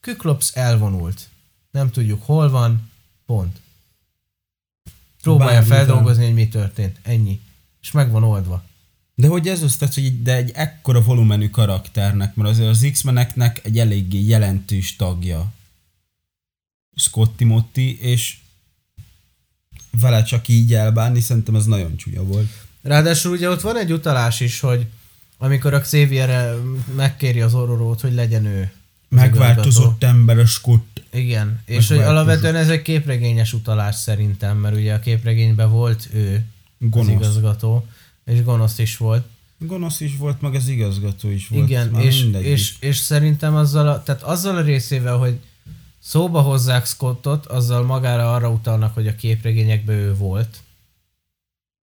Kyklops elvonult. Nem tudjuk hol van, pont. Próbálja feldolgozni, hogy mi történt. Ennyi. És meg van oldva. De hogy ez az, tehát, hogy egy- de egy ekkora volumenű karakternek, mert azért az X-meneknek egy eléggé jelentős tagja Scotty Motti, és vele csak így elbánni, szerintem ez nagyon csúnya volt. Ráadásul ugye ott van egy utalás is, hogy amikor a Xavier megkéri az Ororót, hogy legyen ő Megváltozott ember a Scott. Igen, és hogy alapvetően ez egy képregényes utalás szerintem, mert ugye a képregényben volt ő, Gonosz. az igazgató, és gonosz is volt. Gonosz is volt, meg az igazgató is volt. Igen, és, és, és szerintem azzal a, tehát azzal a részével, hogy szóba hozzák Scottot, azzal magára arra utalnak, hogy a képregényekben ő volt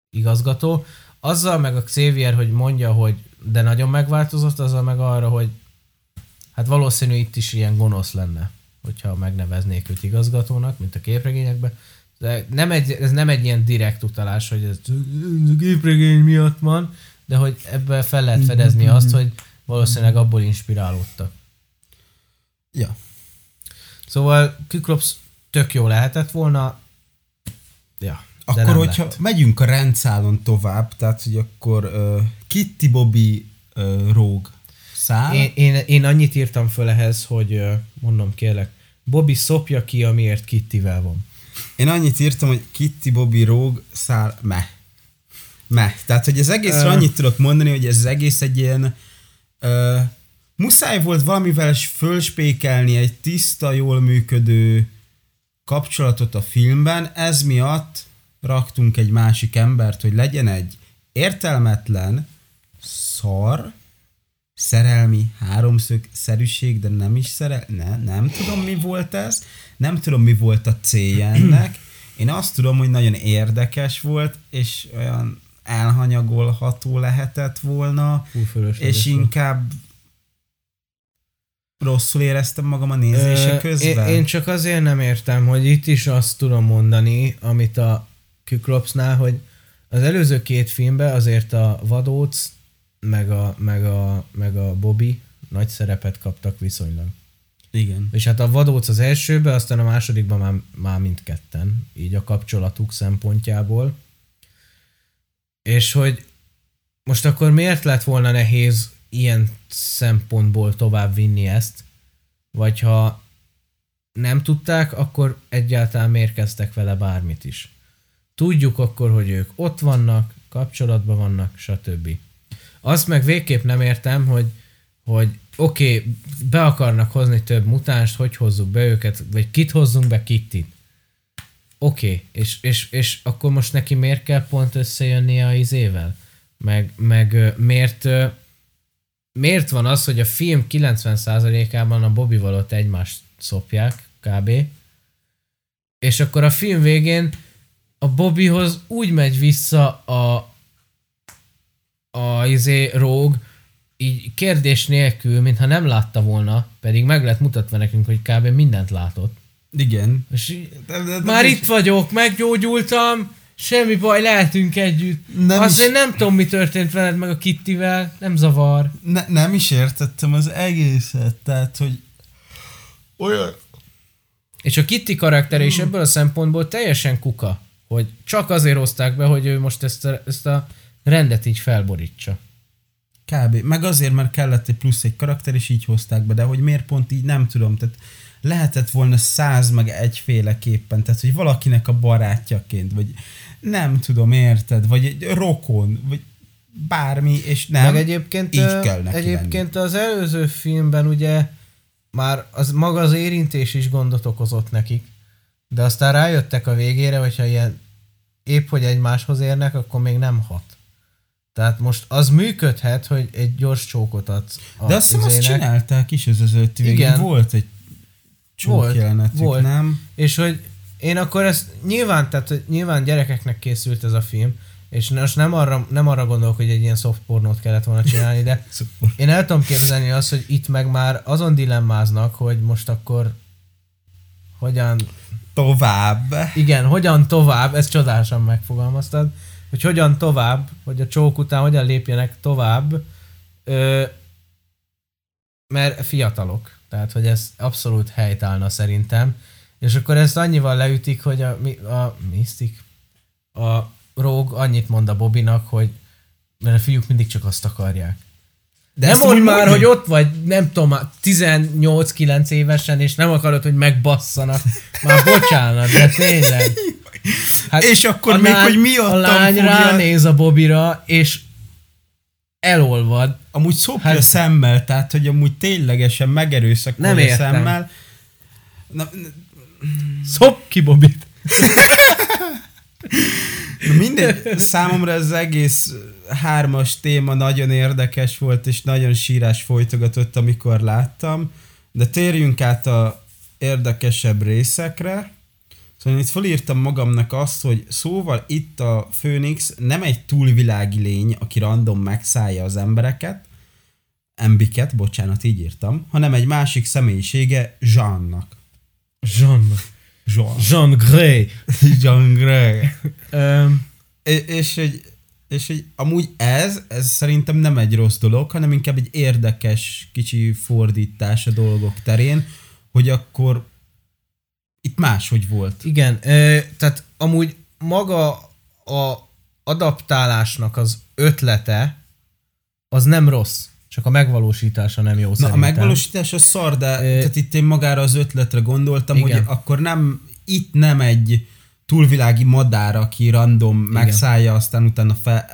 igazgató. Azzal meg a Xavier, hogy mondja, hogy de nagyon megváltozott, azzal meg arra, hogy hát valószínű itt is ilyen gonosz lenne, hogyha megneveznék őt igazgatónak, mint a képregényekben. De nem egy, ez nem egy ilyen direkt utalás, hogy ez képregény miatt van, de hogy ebből fel lehet fedezni azt, hogy valószínűleg abból inspirálódtak. Ja. Szóval Kyklops tök jó lehetett volna. Ja. de Akkor, hogyha lett. megyünk a rendszálon tovább, tehát, hogy akkor uh, Kitty Bobby uh, Rogue száll. Én, én, én annyit írtam föl ehhez, hogy ö, mondom kérlek, Bobby szopja ki, amiért Kittivel van. Én annyit írtam, hogy Kitty Bobby Rogue száll me. Me. Tehát, hogy az egészre Ö. annyit tudok mondani, hogy ez az egész egy ilyen uh, muszáj volt valamivel fölspékelni egy tiszta, jól működő kapcsolatot a filmben, ez miatt raktunk egy másik embert, hogy legyen egy értelmetlen, szar, szerelmi háromszög szerűség, de nem is szerel, ne, nem tudom mi volt ez, nem tudom mi volt a célja ennek. Én azt tudom, hogy nagyon érdekes volt, és olyan elhanyagolható lehetett volna, Hú, és inkább rosszul éreztem magam a nézése Ö, közben. Én, én csak azért nem értem, hogy itt is azt tudom mondani, amit a Kyklopsnál, hogy az előző két filmben azért a Vadóc meg a, meg a, meg a Bobby nagy szerepet kaptak viszonylag. Igen. És hát a Vadóc az elsőben, aztán a másodikban már, már mindketten, így a kapcsolatuk szempontjából. És hogy most akkor miért lett volna nehéz ilyen szempontból tovább vinni ezt? Vagy ha nem tudták, akkor egyáltalán miért kezdtek vele bármit is? Tudjuk akkor, hogy ők ott vannak, kapcsolatban vannak, stb. Azt meg végképp nem értem, hogy, hogy oké, okay, be akarnak hozni több mutánst, hogy hozzuk be őket, vagy kit hozzunk be, Kittit. Oké, okay. és, és, és akkor most neki miért kell pont összejönnie a izével? Meg, meg miért, miért van az, hogy a film 90%-ában a Bobby ott egymást szopják, kb. És akkor a film végén a Bobbyhoz úgy megy vissza a a izé Rogue így kérdés nélkül, mintha nem látta volna, pedig meg lett mutatva nekünk, hogy kb. mindent látott. Igen. És De, de, de, már de- itt vagyok, meggyógyultam, semmi baj, lehetünk együtt. Nem Nem Azt is- én nem tudom, mi történt veled meg a Kittivel, nem zavar. ne, nem is értettem az egészet, tehát, hogy olyan... És a Kitty karaktere is ebből a szempontból teljesen kuka, hogy csak azért hozták be, hogy ő most ezt a, ezt a rendet így felborítsa. Kb. Meg azért, mert kellett egy plusz egy karakter, és így hozták be, de hogy miért pont így, nem tudom. Tehát lehetett volna száz meg egyféleképpen, tehát hogy valakinek a barátjaként, vagy nem tudom, érted, vagy egy rokon, vagy bármi, és nem, Meg egyébként, így kell neki egyébként az előző filmben ugye már az maga az érintés is gondot okozott nekik, de aztán rájöttek a végére, hogyha ilyen épp hogy egymáshoz érnek, akkor még nem hat. Tehát most az működhet, hogy egy gyors csókot adsz a De azt hiszem azt csinálták is az az öt végén. Igen. Volt egy Volt, jelenetük, volt. nem? És hogy én akkor ezt nyilván, tehát hogy nyilván gyerekeknek készült ez a film, és most nem arra, nem arra gondolok, hogy egy ilyen soft pornót kellett volna csinálni, de én el tudom képzelni azt, hogy itt meg már azon dilemmáznak, hogy most akkor hogyan, Tovább. igen, hogyan tovább, ezt csodálasan megfogalmaztad, hogy hogyan tovább, hogy a csók után hogyan lépjenek tovább, ö, mert fiatalok, tehát hogy ez abszolút helytállna szerintem, és akkor ezt annyival leütik, hogy a, mi- a Mystic, a Rogue annyit mond a Bobinak, hogy mert a fiúk mindig csak azt akarják. De nem mondd már, hogy ott vagy, nem tudom, már 18-9 évesen, és nem akarod, hogy megbasszanak. Már bocsánat, de tényleg. Hát És akkor még, hogy miattam A lány fogja- ránéz a Bobira, és elolvad. Amúgy szopja Hát- szemmel, tehát hogy amúgy ténylegesen megerőszakolja Nem szemmel. Na, Szop ki Bobit. Na mindegy, számomra ez az egész hármas téma nagyon érdekes volt, és nagyon sírás folytogatott, amikor láttam, de térjünk át a érdekesebb részekre. Szóval én itt felírtam magamnak azt, hogy szóval itt a Phoenix nem egy túlvilági lény, aki random megszállja az embereket, embiket, bocsánat, így írtam, hanem egy másik személyisége Jeannak. Jean. Jean. Jean Grey. Jean Grey. Öm, És, és, hogy, és hogy amúgy ez, ez szerintem nem egy rossz dolog, hanem inkább egy érdekes kicsi fordítás a dolgok terén, hogy akkor itt máshogy volt. igen, ö, tehát amúgy maga a adaptálásnak az ötlete az nem rossz, csak a megvalósítása nem jó Na, szerintem. a megvalósítás a szar, de Ö, tehát itt én magára az ötletre gondoltam, igen. hogy akkor nem, itt nem egy túlvilági madár, aki random megszállja, aztán utána fe,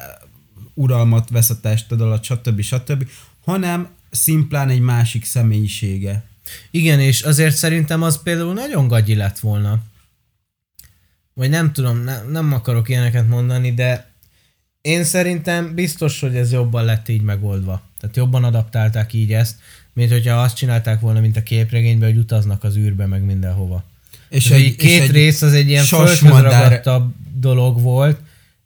uralmat vesz a tested alatt, stb. stb., hanem szimplán egy másik személyisége. Igen, és azért szerintem az például nagyon gagyi lett volna. Vagy nem tudom, ne, nem akarok ilyeneket mondani, de én szerintem biztos, hogy ez jobban lett így megoldva. Tehát jobban adaptálták így ezt, mint hogyha azt csinálták volna, mint a képregényben, hogy utaznak az űrbe, meg mindenhova. És És egy, két egy rész az egy ilyen földhözragadtabb dolog volt,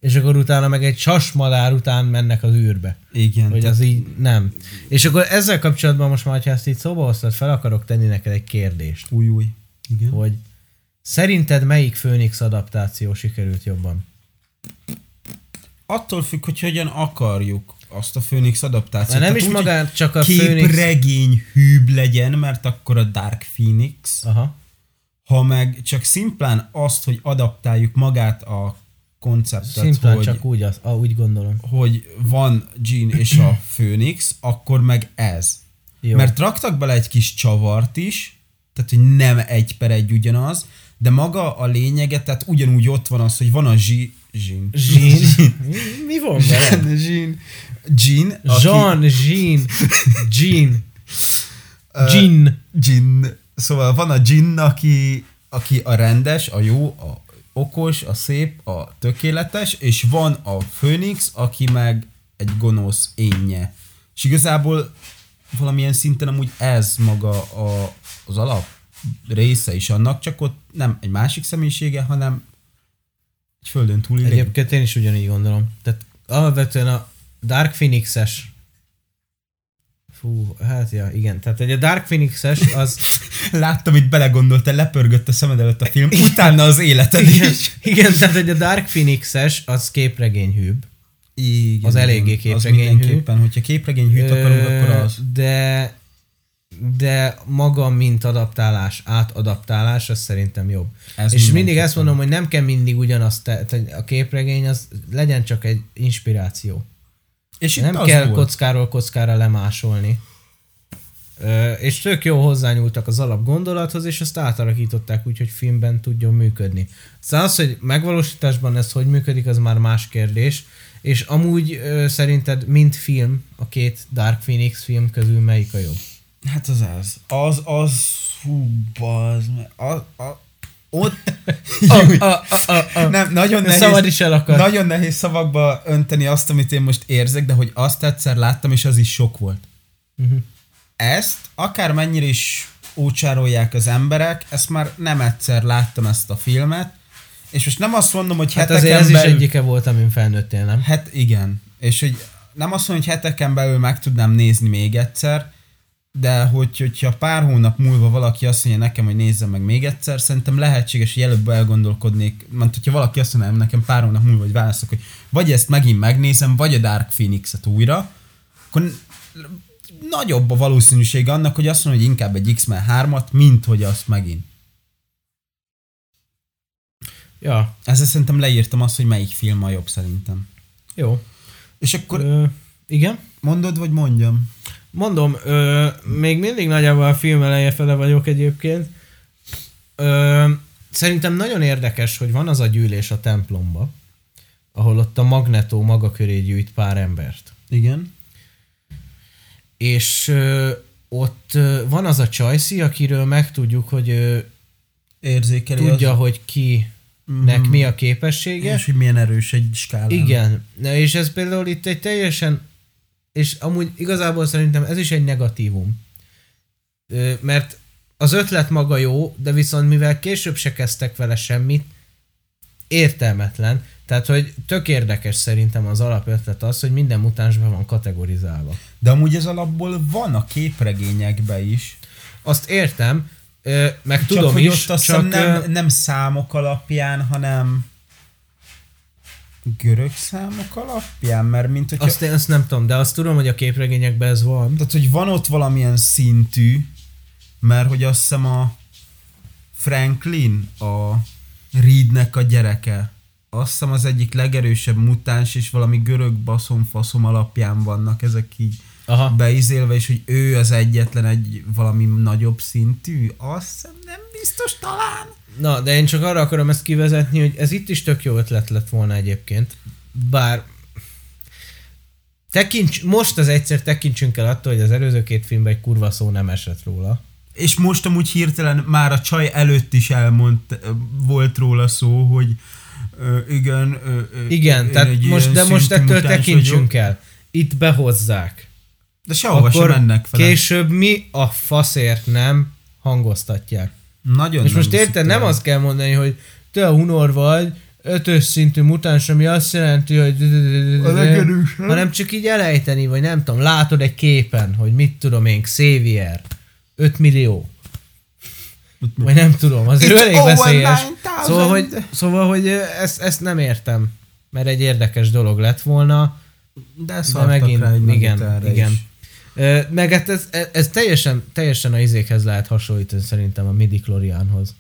és akkor utána meg egy sasmadár után mennek az űrbe. Igen. Hogy tehát- az így nem. És akkor ezzel kapcsolatban most már, ha ezt így szóba hoztad, fel akarok tenni neked egy kérdést. Új, új. Igen. Hogy szerinted melyik Phoenix adaptáció sikerült jobban? Attól függ, hogy hogyan akarjuk azt a Phoenix adaptációt. Már nem Tehát is úgy, magán csak a Phoenix... képregény hűbb legyen, mert akkor a Dark Phoenix, Aha. ha meg csak szimplán azt, hogy adaptáljuk magát a konceptet, Szimplán hogy, csak úgy, az, ah, úgy gondolom. hogy van Jean és a Phoenix, akkor meg ez. Jó. Mert raktak bele egy kis csavart is, tehát hogy nem egy per egy ugyanaz, de maga a lényege, tehát ugyanúgy ott van az, hogy van a Jean, Jean, Jean. mi, mi van vele? Jean, Jean, Jean, Jean, Jean, Jean. Jin. Szóval van a Jin, aki, aki a rendes, a jó, a okos, a szép, a tökéletes, és van a Phoenix, aki meg egy gonosz énje. És igazából valamilyen szinten amúgy ez maga a, az alap része is annak, csak ott nem egy másik személyisége, hanem egy földön túli. Egyébként én is ugyanígy gondolom. Tehát alapvetően a Dark Phoenix-es Fú, hát ja, igen. Tehát hogy a Dark Phoenix-es az... Láttam, itt belegondoltál, lepörgött a szemed előtt a film, utána az életed igen, is. igen, tehát hogy a Dark Phoenix-es az képregényhűbb. Igen, Az eléggé Az képregényhű. mindenképpen, hogyha képregényhűt akarunk, akkor az. De, de maga, mint adaptálás, átadaptálás, az szerintem jobb. Ez És mindig ezt mondom, hogy nem kell mindig ugyanazt, te, te, a képregény az legyen csak egy inspiráció. És itt nem az kell volt. kockáról kockára lemásolni. Ö, és tök jó hozzányúltak az alap gondolathoz, és azt átalakították úgy, hogy filmben tudjon működni. Szóval az, hogy megvalósításban ez hogy működik, az már más kérdés. És amúgy ö, szerinted, mint film, a két Dark Phoenix film közül melyik a jobb? Hát az az. Az, az, hú, bazd meg. A, a, ott... Ah, ah, ah, ah. Nem, nagyon Nehéz, szabad is elakad. Nagyon nehéz szavakba önteni azt, amit én most érzek, de hogy azt egyszer láttam, és az is sok volt. Uh-huh. Ezt, akármennyire is ócsárolják az emberek, ezt már nem egyszer láttam ezt a filmet, és most nem azt mondom, hogy Hát heteken azért ez is belül... egyike volt, amin felnőttél, nem? Hát igen. És hogy nem azt mondom, hogy heteken belül meg tudnám nézni még egyszer, de hogy, hogyha pár hónap múlva valaki azt mondja nekem, hogy nézzem meg még egyszer, szerintem lehetséges, hogy előbb elgondolkodnék, mert hogyha valaki azt mondaná nekem pár hónap múlva, hogy válaszok, hogy vagy ezt megint megnézem, vagy a Dark Phoenix-et újra, akkor nagyobb a valószínűség annak, hogy azt mondom, hogy inkább egy X-Men 3-at, mint hogy azt megint. Ja, Ezzel szerintem leírtam azt, hogy melyik film a jobb szerintem. jó. És akkor Ö, igen? mondod, vagy mondjam? Mondom, ö, még mindig nagyjából a film eleje fele vagyok egyébként. Ö, szerintem nagyon érdekes, hogy van az a gyűlés a templomba, ahol ott a Magneto maga köré gyűjt pár embert. Igen. és ö, ott ö, van az a Csajci, akiről megtudjuk, hogy ö, Érzékeli tudja, az, hogy kinek mi a képessége. és hogy milyen erős egy skálán. Igen, Na, és ez például itt egy teljesen, és amúgy igazából szerintem ez is egy negatívum. Mert az ötlet maga jó, de viszont mivel később se kezdtek vele semmit, értelmetlen. Tehát, hogy tök érdekes szerintem az alapötlet az, hogy minden mutánsban van kategorizálva. De amúgy ez alapból van a képregényekben is. Azt értem, meg Csak tudom hogy is, ott azt csak nem, nem számok alapján, hanem görög számok alapján, mert mint hogyha... azt, én azt nem tudom, de azt tudom, hogy a képregényekben ez van. Tehát, hogy van ott valamilyen szintű, mert hogy azt hiszem a Franklin, a Reednek a gyereke, azt hiszem az egyik legerősebb mutáns, és valami görög baszom-faszom alapján vannak ezek így Aha. beizélve, és hogy ő az egyetlen egy valami nagyobb szintű, azt hiszem nem biztos talán. Na, de én csak arra akarom ezt kivezetni, hogy ez itt is tök jó ötlet lett volna egyébként. Bár tekints, most az egyszer tekintsünk el attól, hogy az előző két filmben egy kurva szó nem esett róla. És most amúgy hirtelen már a csaj előtt is elmondt, volt róla szó, hogy ö, igen, ö, Igen, tehát most, de most ettől tekintsünk vagyok. el. Itt behozzák. De sehova sem mennek fel. később mi a faszért nem hangoztatják. Nagyon És nem most érted, nem azt kell mondani, hogy te a hunor vagy, ötös szintű mutáns, ami azt jelenti, hogy hanem csak így elejteni, vagy nem tudom, látod egy képen, hogy mit tudom én, Xavier, 5 millió. Vagy nem tudom, az elég veszélyes. 9000. Szóval, hogy, szóval, hogy ezt, ezt nem értem, mert egy érdekes dolog lett volna. De, De megint, rá egy igen, igen. is. Meg hát ez, ez teljesen, teljesen a izékhez lehet hasonlítani szerintem a midi Chlorianhoz.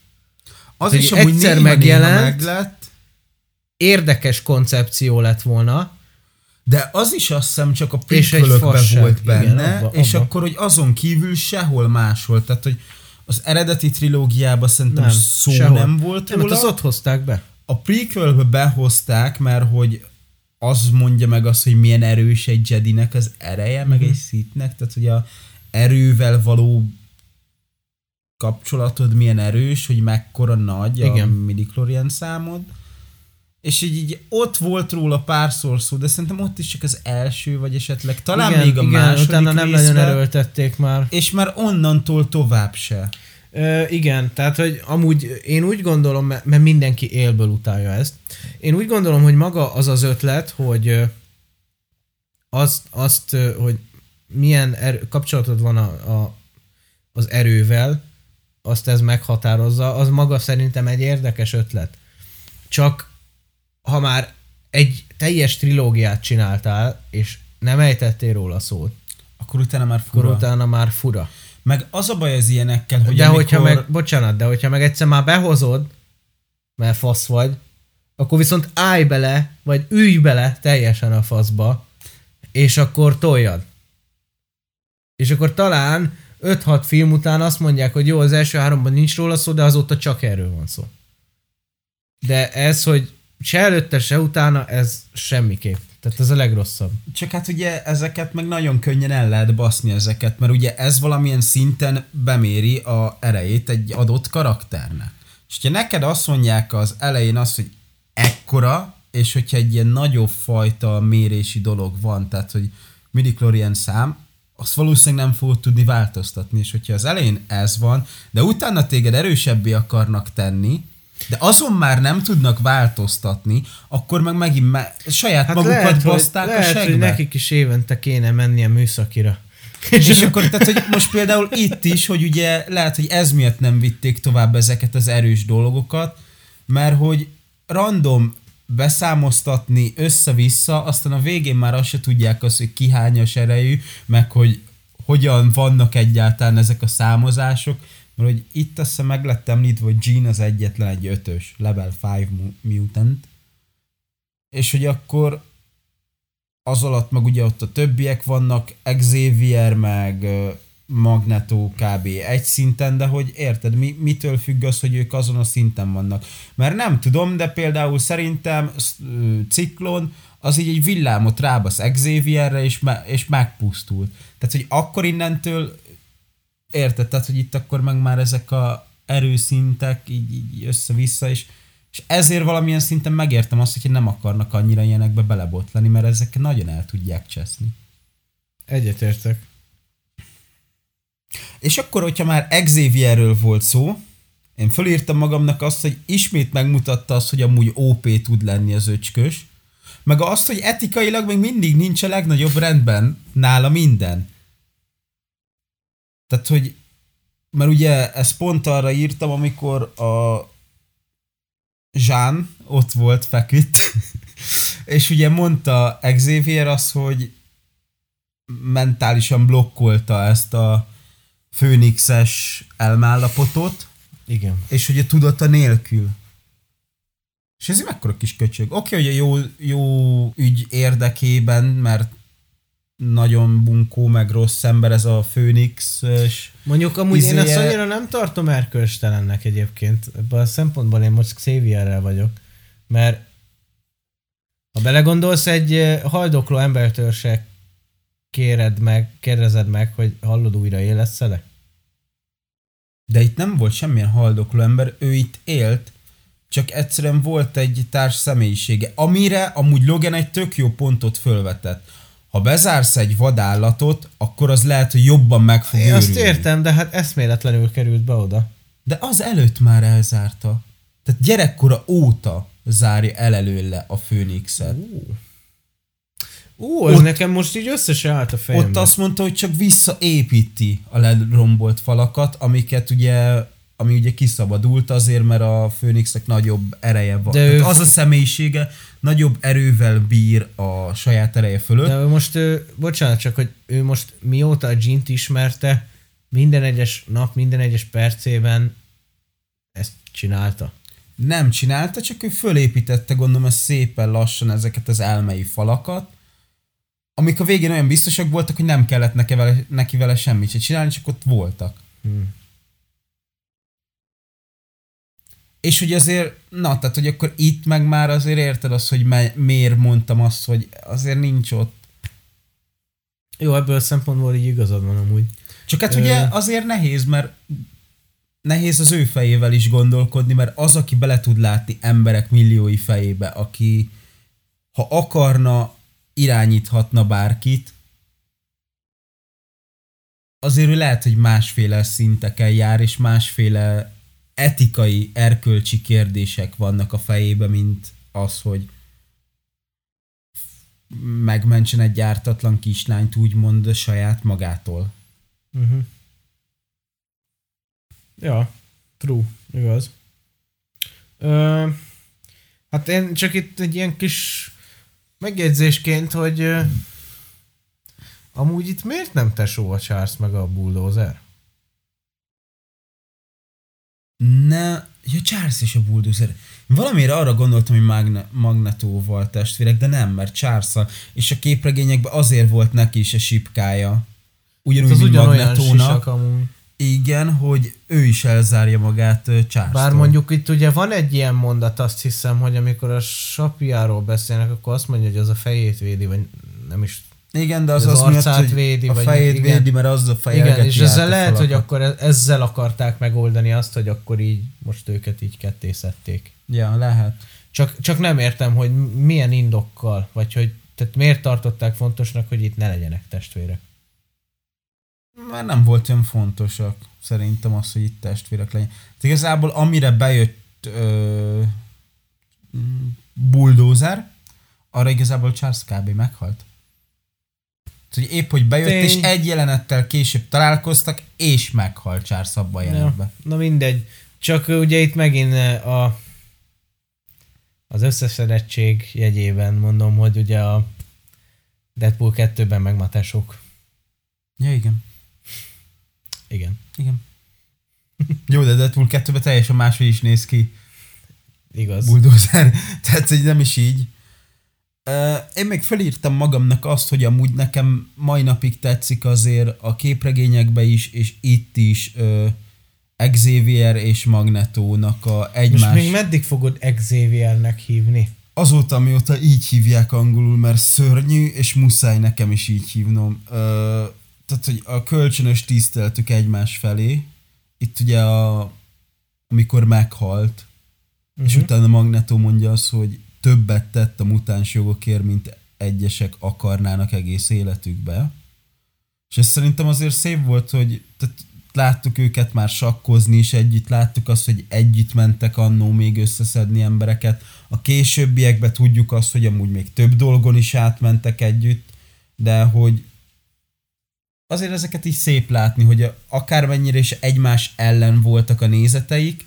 Az hogy is amúgy egyszer megjelent, meglett, Érdekes koncepció lett volna, de az is azt hiszem csak a fasság, volt igen, benne, abba- és abba. akkor, hogy azon kívül sehol máshol, tehát, hogy az eredeti trilógiában szerintem Nem, szó sehol. nem volt nem, hát róla. azt ott hozták be. A prequelbe behozták, mert hogy az mondja meg azt, hogy milyen erős egy Jedinek az ereje, meg egy Sithnek, tehát hogy a erővel való kapcsolatod milyen erős, hogy mekkora nagy Igen. a midichlorian számod. És így, így ott volt róla párszor szó, de szerintem ott is csak az első, vagy esetleg talán igen, még a igen, második utána nem nagyon részben, erőltették már. És már onnantól tovább se. Ö, igen, tehát hogy amúgy én úgy gondolom, mert mindenki élből utálja ezt, én úgy gondolom, hogy maga az az ötlet, hogy azt, azt hogy milyen erő, kapcsolatod van a, a, az erővel, azt ez meghatározza, az maga szerintem egy érdekes ötlet. Csak ha már egy teljes trilógiát csináltál, és nem ejtettél róla szót, Akkor utána már akkor fura. utána már fura. Meg az a baj az ilyenekkel, hogy de amikor... hogyha meg, bocsánat, de hogyha meg egyszer már behozod, mert fasz vagy, akkor viszont állj bele, vagy ülj bele teljesen a faszba, és akkor toljad. És akkor talán 5-6 film után azt mondják, hogy jó, az első háromban nincs róla szó, de azóta csak erről van szó. De ez, hogy se előtte, se utána, ez semmiképp. Tehát ez a legrosszabb. Csak hát ugye ezeket meg nagyon könnyen el lehet baszni ezeket, mert ugye ez valamilyen szinten beméri a erejét egy adott karakternek. És ha neked azt mondják az elején azt, hogy ekkora, és hogyha egy ilyen nagyobb fajta mérési dolog van, tehát hogy midichlorian szám, azt valószínűleg nem fogod tudni változtatni, és hogyha az elején ez van, de utána téged erősebbé akarnak tenni, de azon már nem tudnak változtatni, akkor meg megint me- saját hát magukat lehet, hogy, baszták lehet, a hogy segbe. nekik is évente kéne mennie műszakira. És akkor, tehát, hogy most például itt is, hogy ugye lehet, hogy ez miatt nem vitték tovább ezeket az erős dolgokat, mert hogy random beszámoztatni össze-vissza, aztán a végén már azt se tudják azt, hogy ki hányas erejű, meg hogy hogyan vannak egyáltalán ezek a számozások, mert hogy itt azt hiszem meg lett említve, hogy Gene az egyetlen egy ötös, level 5 mu- mutant, és hogy akkor az alatt meg ugye ott a többiek vannak, Xavier meg Magneto kb. egy szinten, de hogy érted, mi, mitől függ az, hogy ők azon a szinten vannak? Mert nem tudom, de például szerintem Ciklon az így egy villámot rábasz Xavierre, és, me- és megpusztul. Tehát, hogy akkor innentől érted, tehát, hogy itt akkor meg már ezek a erőszintek így, így össze-vissza, és, és ezért valamilyen szinten megértem azt, hogy nem akarnak annyira ilyenekbe belebotlani, mert ezek nagyon el tudják cseszni. Egyetértek. És akkor, hogyha már Xavierről volt szó, én fölírtam magamnak azt, hogy ismét megmutatta azt, hogy amúgy OP tud lenni az öcskös, meg azt, hogy etikailag még mindig nincs a legnagyobb rendben nála minden. Tehát, hogy mert ugye ezt pont arra írtam, amikor a Jean ott volt, feküdt, és ugye mondta Xavier azt, hogy mentálisan blokkolta ezt a főnixes elmállapotot, Igen. és ugye tudata nélkül. És ez egy mekkora kis köcsög. Oké, okay, hogy a jó, jó ügy érdekében, mert nagyon bunkó, meg rossz ember ez a Főnix, és Mondjuk amúgy én Izéje- ezt annyira nem tartom erkölcstelennek egyébként. Ebből a szempontból én most Xavierrel vagyok. Mert ha belegondolsz, egy haldokló embertől se kéred meg, kérdezed meg, hogy hallod újra élesz-e? de itt nem volt semmilyen haldokló ember, ő itt élt, csak egyszerűen volt egy társ személyisége, amire amúgy Logan egy tök jó pontot fölvetett. Ha bezársz egy vadállatot, akkor az lehet, hogy jobban meg fog Én azt őrülni. értem, de hát eszméletlenül került be oda. De az előtt már elzárta. Tehát gyerekkora óta zárja el előle a Főnixet. Ú, ez Ott- nekem most így össze se állt a fejembe. Ott azt mondta, hogy csak visszaépíti a lerombolt falakat, amiket ugye ami ugye kiszabadult azért, mert a Főnixnek nagyobb ereje van. De De ő- az a személyisége nagyobb erővel bír a saját ereje fölött. De most, ő, bocsánat, csak hogy ő most mióta a Gint ismerte, minden egyes nap, minden egyes percében ezt csinálta. Nem csinálta, csak ő fölépítette, gondolom, szépen lassan ezeket az elmei falakat, amik a végén olyan biztosak voltak, hogy nem kellett neki vele, neki vele semmit se csinálni, csak ott voltak. Hmm. És hogy azért, na, tehát hogy akkor itt meg már azért érted azt, hogy me- miért mondtam azt, hogy azért nincs ott. Jó, ebből a szempontból így igazad van amúgy. Csak hát Ö. ugye azért nehéz, mert nehéz az ő fejével is gondolkodni, mert az, aki bele tud látni emberek milliói fejébe, aki ha akarna, irányíthatna bárkit, azért ő lehet, hogy másféle szinteken jár, és másféle etikai, erkölcsi kérdések vannak a fejébe, mint az, hogy megmentsen egy ártatlan kislányt úgymond saját magától. Uh-huh. Ja, true, igaz. Ö, hát én csak itt egy ilyen kis megjegyzésként, hogy ö, amúgy itt miért nem tesó a Charles meg a bulldozer? Ne, ja, Charles és a Bulldozer. Valamire arra gondoltam, hogy Magne, Magnetóval testvérek, de nem, mert charles és a képregényekben azért volt neki is a sipkája. Ugyanúgy, Hát az mint Magnetónak. Igen, hogy ő is elzárja magát charles Bár mondjuk itt ugye van egy ilyen mondat, azt hiszem, hogy amikor a sapiáról beszélnek, akkor azt mondja, hogy az a fejét védi, vagy nem is. Igen, de az az az, miatt, arcát hogy védi, a vagy fejét igen. védi, mert az a feje Igen, és ezzel lehet, hogy falakat. akkor e- ezzel akarták megoldani azt, hogy akkor így most őket így ketté szedték. Ja, lehet. Csak, csak nem értem, hogy milyen indokkal, vagy hogy tehát miért tartották fontosnak, hogy itt ne legyenek testvérek. Már nem volt olyan fontosak, szerintem az, hogy itt testvérek legyen. Tehát igazából amire bejött ö, bulldozer, arra igazából Charles kb. meghalt. Hogy épp, hogy bejött, Tény. és egy jelenettel később találkoztak, és meghalt Charles abban a jelenetben. Ja, na mindegy. Csak ugye itt megint a az összeszedettség jegyében mondom, hogy ugye a Deadpool 2-ben meg ma tesók. Ja, igen. Igen. Igen. Jó, de Deadpool 2-ben teljesen máshogy is néz ki. Igaz. bulldozer. Tehát, hogy nem is így. Én még felírtam magamnak azt, hogy amúgy nekem mai napig tetszik azért a képregényekbe is, és itt is uh, Xavier és Magnetónak a Most egymás... még meddig fogod Xaviernek hívni? azóta, mióta így hívják angolul, mert szörnyű, és muszáj nekem is így hívnom. Ö, tehát, hogy a kölcsönös tiszteltük egymás felé. Itt ugye a, amikor meghalt, uh-huh. és utána Magneto mondja azt, hogy többet tett a mutáns jogokért, mint egyesek akarnának egész életükbe. És ez szerintem azért szép volt, hogy tehát láttuk őket már sakkozni is együtt, láttuk azt, hogy együtt mentek annó még összeszedni embereket. A későbbiekben tudjuk azt, hogy amúgy még több dolgon is átmentek együtt, de hogy azért ezeket is szép látni, hogy akármennyire is egymás ellen voltak a nézeteik,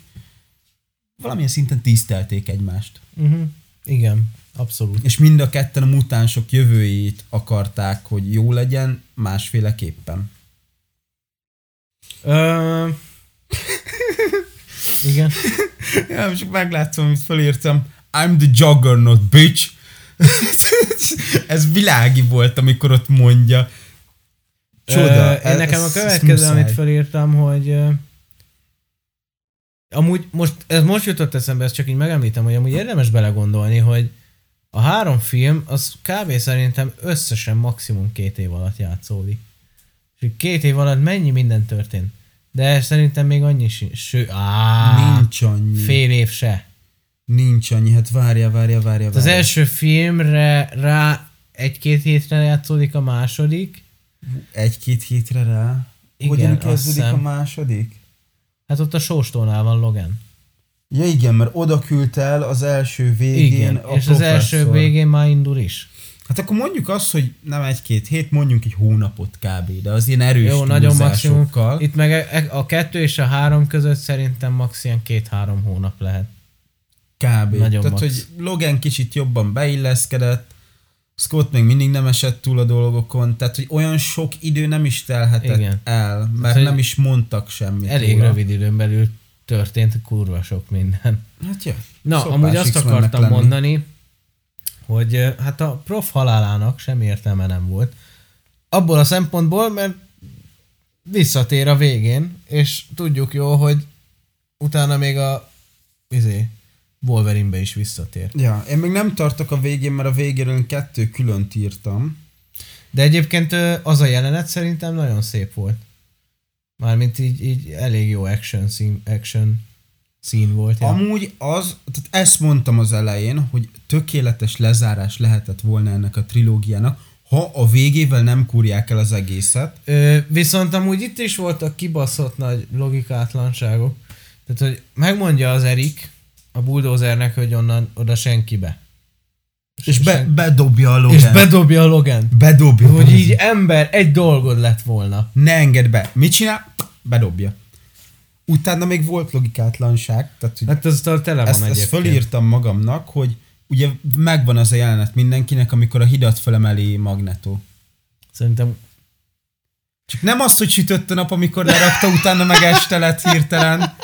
valamilyen szinten tisztelték egymást. Uh-huh. Igen, abszolút. És mind a ketten a mutánsok jövőjét akarták, hogy jó legyen, másféleképpen. Ö... Igen. ja, csak meglátszom, amit felírtam. I'm the juggernaut, bitch. ez világi volt, amikor ott mondja. Csoda. Ö, én nekem a következő, amit felírtam, hogy amúgy most, ez most jutott eszembe, ezt csak így megemlítem, hogy amúgy érdemes belegondolni, hogy a három film, az kb. szerintem összesen maximum két év alatt játszódik. És két év alatt mennyi minden történt. De szerintem még annyi sincs. Ső, á, Nincs annyi. Fél év se. Nincs annyi, hát várja, várja, várja. várja. Az első filmre rá egy-két hétre játszódik a második. Egy-két hétre rá? Igen, Hogyan kezdődik a második? Hát ott a sóstónál van Logan. Ja igen, mert oda küldte el az első végén igen, a és professzor. az első végén már indul is. Hát akkor mondjuk azt, hogy nem egy-két hét, mondjunk egy hónapot kb. De az ilyen erős Jó, nagyon maximum. Itt meg e- e- a kettő és a három között szerintem max ilyen két-három hónap lehet. Kb. Nagyon Tehát, max. hogy Logan kicsit jobban beilleszkedett, Scott még mindig nem esett túl a dolgokon, tehát hogy olyan sok idő nem is telhetett Igen. el, mert hát, nem is mondtak semmit. Elég róla. rövid időn belül történt kurva sok minden. Hát ja. Na, amúgy azt akartam lenni. mondani, hogy hát a prof halálának semmi értelme nem volt. Abból a szempontból, mert visszatér a végén, és tudjuk jó, hogy utána még a izé, Wolverine-be is visszatér. Ja, én még nem tartok a végén, mert a végéről kettő külön írtam. De egyébként az a jelenet szerintem nagyon szép volt. Mármint így, így elég jó action, szín, action szín volt. Ja. Amúgy az, tehát ezt mondtam az elején, hogy tökéletes lezárás lehetett volna ennek a trilógiának, ha a végével nem kúrják el az egészet. Ö, viszont amúgy itt is voltak kibaszott nagy logikátlanságok. Tehát, hogy megmondja az Erik a bulldozernek, hogy onnan oda senkibe. És, és be, bedobja a Logan. És bedobja a Logan. Bedobja. Hogy így ember, egy dolgod lett volna. Ne engedd be. Mit csinál? Bedobja. Utána még volt logikátlanság. Tehát, hát ez tele van ezt, ezt fölírtam magamnak, hogy ugye megvan az a jelenet mindenkinek, amikor a hidat felemeli Magneto. Szerintem csak nem az, hogy sütött a nap, amikor lerakta, utána meg este lett hirtelen.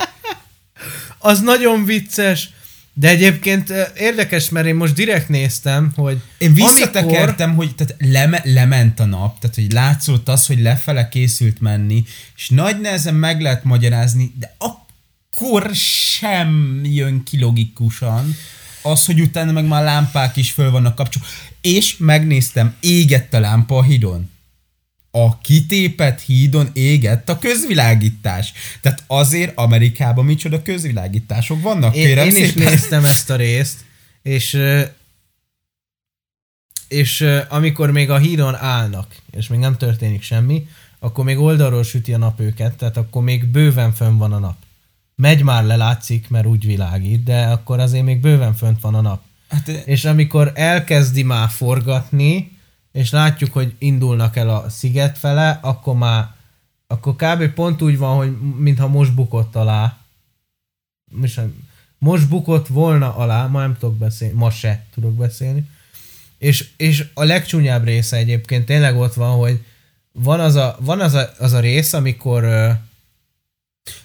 Az nagyon vicces. De egyébként érdekes, mert én most direkt néztem, hogy Én visszatekertem, amikor... hogy tehát leme, lement a nap, tehát hogy látszott az, hogy lefele készült menni, és nagy nehezen meg lehet magyarázni, de akkor sem jön ki logikusan az, hogy utána meg már lámpák is föl vannak kapcsolva. És megnéztem, égett a lámpa a hidon a kitépet hídon égett a közvilágítás. Tehát azért Amerikában micsoda közvilágítások vannak, én, kérem én szépen. is néztem ezt a részt, és és amikor még a hídon állnak, és még nem történik semmi, akkor még oldalról süti a nap őket, tehát akkor még bőven fönn van a nap. Megy már le, látszik, mert úgy világít, de akkor azért még bőven fönt van a nap. Hát, és amikor elkezdi már forgatni, és látjuk, hogy indulnak el a sziget fele, akkor már akkor kb. pont úgy van, hogy mintha most bukott alá. Most, most bukott volna alá, ma nem tudok beszélni, ma se tudok beszélni. És, és a legcsúnyább része egyébként tényleg ott van, hogy van az a, van az a, az a rész, amikor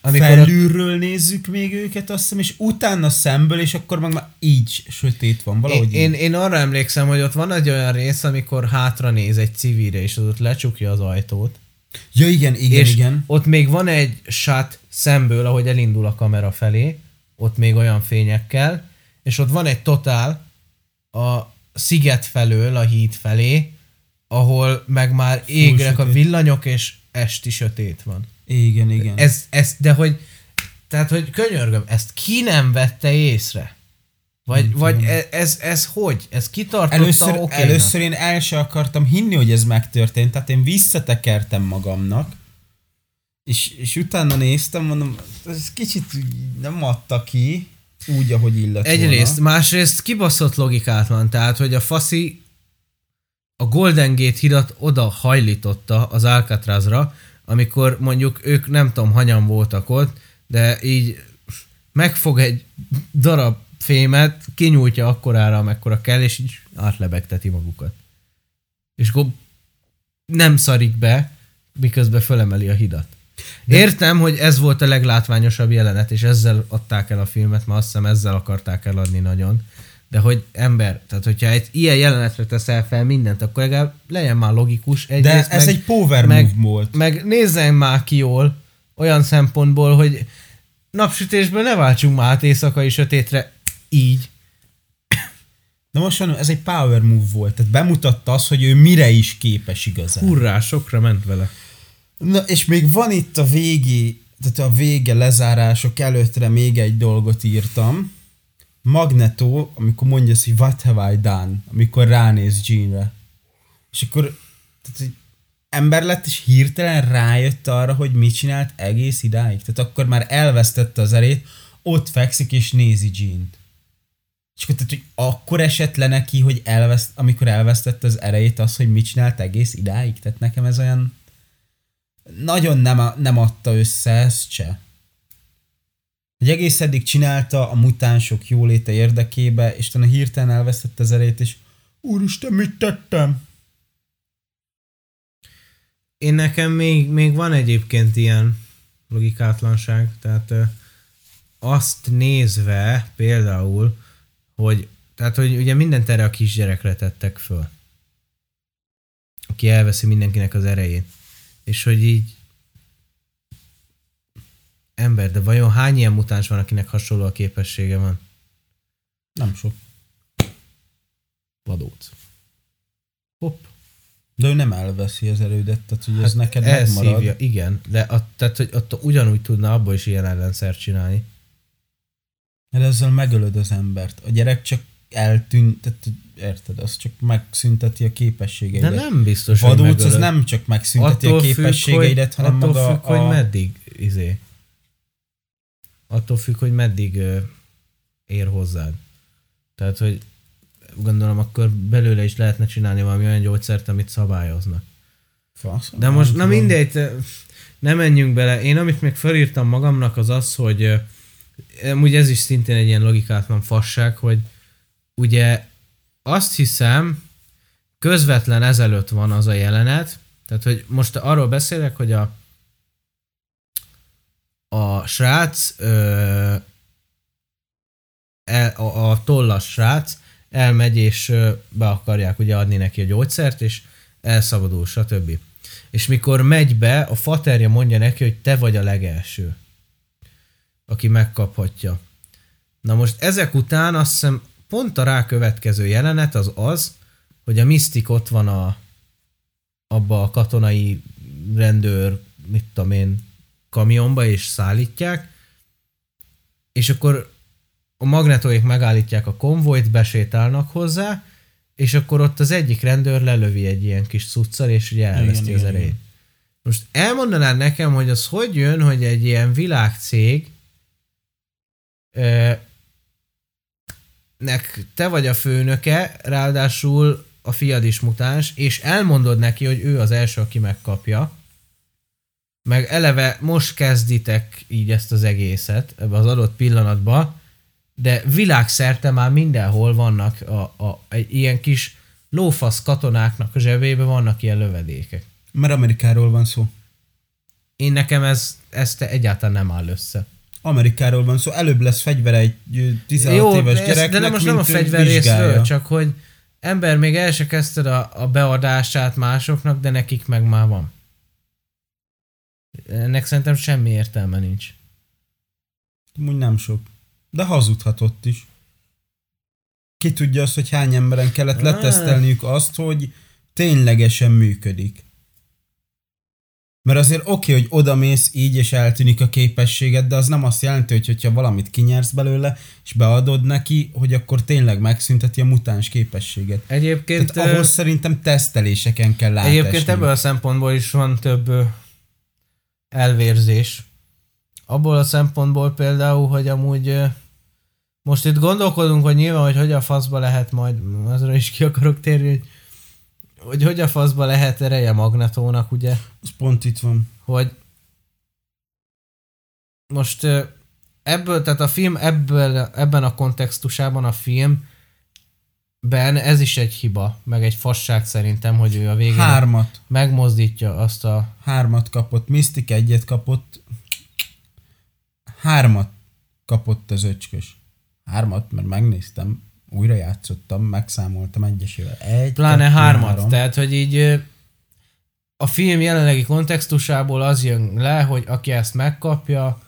amikor Felülről a... nézzük még őket, azt hiszem, és utána szemből, és akkor meg már így sötét van, valahogy én, én, én arra emlékszem, hogy ott van egy olyan rész, amikor hátra néz egy civilre, és az ott lecsukja az ajtót. Ja, igen, igen, és igen. ott még van egy shot szemből, ahogy elindul a kamera felé, ott még olyan fényekkel, és ott van egy totál, a sziget felől, a híd felé, ahol meg már égnek a villanyok, és esti sötét van. Igen, igen. Ez, ez, de hogy, tehát, hogy könyörgöm, ezt ki nem vette észre? Vagy, vagy ez, ez, ez hogy? Ez kitartotta Először, okénak? először én el se akartam hinni, hogy ez megtörtént, tehát én visszatekertem magamnak, és, és utána néztem, mondom, ez kicsit nem adta ki, úgy, ahogy illett Egyrészt, volna. másrészt kibaszott logikátlan, tehát, hogy a faszi a Golden Gate hidat oda hajlította az Alcatrazra, amikor mondjuk ők nem tudom, hanyan voltak ott, de így megfog egy darab fémet, kinyújtja akkorára, amekkora kell, és így átlebegteti magukat. És akkor nem szarik be, miközben fölemeli a hidat. Értem, hogy ez volt a leglátványosabb jelenet, és ezzel adták el a filmet, mert azt hiszem ezzel akarták eladni nagyon. De hogy ember, tehát hogyha egy ilyen jelenetre teszel fel mindent, akkor legalább legyen már logikus. De Egyrészt ez meg, egy power meg- move volt. meg nézzen már ki jól, olyan szempontból, hogy napsütésből ne váltsunk már át éjszakai sötétre így. Na most mondom, ez egy power move volt, tehát bemutatta azt, hogy ő mire is képes igazán. Hurrá, sokra ment vele. Na, és még van itt a végi, tehát a vége lezárások előttre még egy dolgot írtam. Magneto, amikor mondja azt, hogy what have I done, amikor ránéz Jeanre. És akkor tehát, hogy ember lett, és hirtelen rájött arra, hogy mit csinált egész idáig. Tehát akkor már elvesztette az erét, ott fekszik és nézi Jean-t. És akkor, tehát, hogy akkor esett le neki, hogy elveszt, amikor elvesztette az erejét az, hogy mit csinált egész idáig. Tehát nekem ez olyan nagyon nem, a- nem adta össze ezt se. Hogy egész eddig csinálta a mutánsok jóléte érdekébe, és utána hirtelen elvesztette az erejét, és úristen, mit tettem? Én nekem még, még van egyébként ilyen logikátlanság, tehát ö, azt nézve például, hogy tehát, hogy ugye mindent erre a kisgyerekre tettek föl. Aki elveszi mindenkinek az erejét. És hogy így ember, de vajon hány ilyen mutáns van, akinek hasonló a képessége van? Nem sok. Vadóc. Hopp. De ő nem elveszi az erődet, tehát hogy ez neked Hát elszívja, megmarad. igen, de a, tehát, hogy ott ugyanúgy tudna abból is ilyen ellenszert csinálni. Mert ezzel megölöd az embert. A gyerek csak eltűnt, tehát érted, az csak megszünteti a De képességeidet. nem biztos, hogy Vadóc az megölöd. nem csak megszünteti a attól függ, képességeidet, hogy, hanem attól maga függ, a... hogy meddig, izé. Attól függ, hogy meddig ér hozzád. Tehát, hogy gondolom, akkor belőle is lehetne csinálni valami olyan gyógyszert, amit szabályoznak. Fasz, De most, na mindegy, te- ne menjünk bele. Én amit még felírtam magamnak az az, hogy ö, amúgy ez is szintén egy ilyen logikátlan fasság, hogy ugye azt hiszem, közvetlen ezelőtt van az a jelenet, tehát hogy most arról beszélek, hogy a a srác ö, el, a, a tollas srác elmegy és ö, be akarják ugye adni neki a gyógyszert, és elszabadul, stb. És mikor megy be, a faterja mondja neki, hogy te vagy a legelső, aki megkaphatja. Na most ezek után azt hiszem pont a rákövetkező jelenet az az, hogy a Mystic ott van a, abba a katonai rendőr, mit tudom én, kamionba és szállítják, és akkor a magnetóik megállítják a konvojt, besétálnak hozzá, és akkor ott az egyik rendőr lelövi egy ilyen kis cuccal, és ugye elveszti Igen, az igen, erejét. igen. Most elmondanád nekem, hogy az hogy jön, hogy egy ilyen világcég ö, nek te vagy a főnöke, ráadásul a fiad is mutáns, és elmondod neki, hogy ő az első, aki megkapja, meg eleve most kezditek így ezt az egészet ebbe az adott pillanatban, de világszerte már mindenhol vannak a, a, egy ilyen kis lófasz katonáknak a zsebébe vannak ilyen lövedékek. Mert Amerikáról van szó. Én nekem ez, ez te egyáltalán nem áll össze. Amerikáról van szó, előbb lesz fegyvere egy ö, 16 Jó, éves gyereknek, de nem most nem a fegyver részről, csak hogy ember, még el se kezdted a, a beadását másoknak, de nekik meg már van. Ennek szerintem semmi értelme nincs. Úgy nem sok. De hazudhatott is. ki tudja azt, hogy hány emberen kellett Ah. letesztelniük azt, hogy ténylegesen működik. Mert azért oké, okay, hogy odamész így, és eltűnik a képességed, de az nem azt jelenti, hogy hogyha valamit kinyersz belőle, és beadod neki, hogy akkor tényleg megszünteti a mutáns képességet. Egyébként, Tehát ahhoz szerintem teszteléseken kell átesni. egyébként ebből a szempontból is van több elvérzés. Abból a szempontból például, hogy amúgy most itt gondolkodunk, hogy nyilván, hogy hogy a faszba lehet majd, azra is ki akarok térni, hogy, hogy hogy a faszba lehet ereje magnetónak, ugye? Az pont itt van. hogy most ebből, tehát a film ebből, ebben a kontextusában a film Ben ez is egy hiba, meg egy fasság szerintem, hogy ő a végén Hármat. megmozdítja azt a... Hármat kapott. Mystic egyet kapott. Hármat kapott az öcskös. Hármat, mert megnéztem, újra játszottam, megszámoltam egyesével. Egy, Pláne kettő, hármat. három. Tehát, hogy így a film jelenlegi kontextusából az jön le, hogy aki ezt megkapja,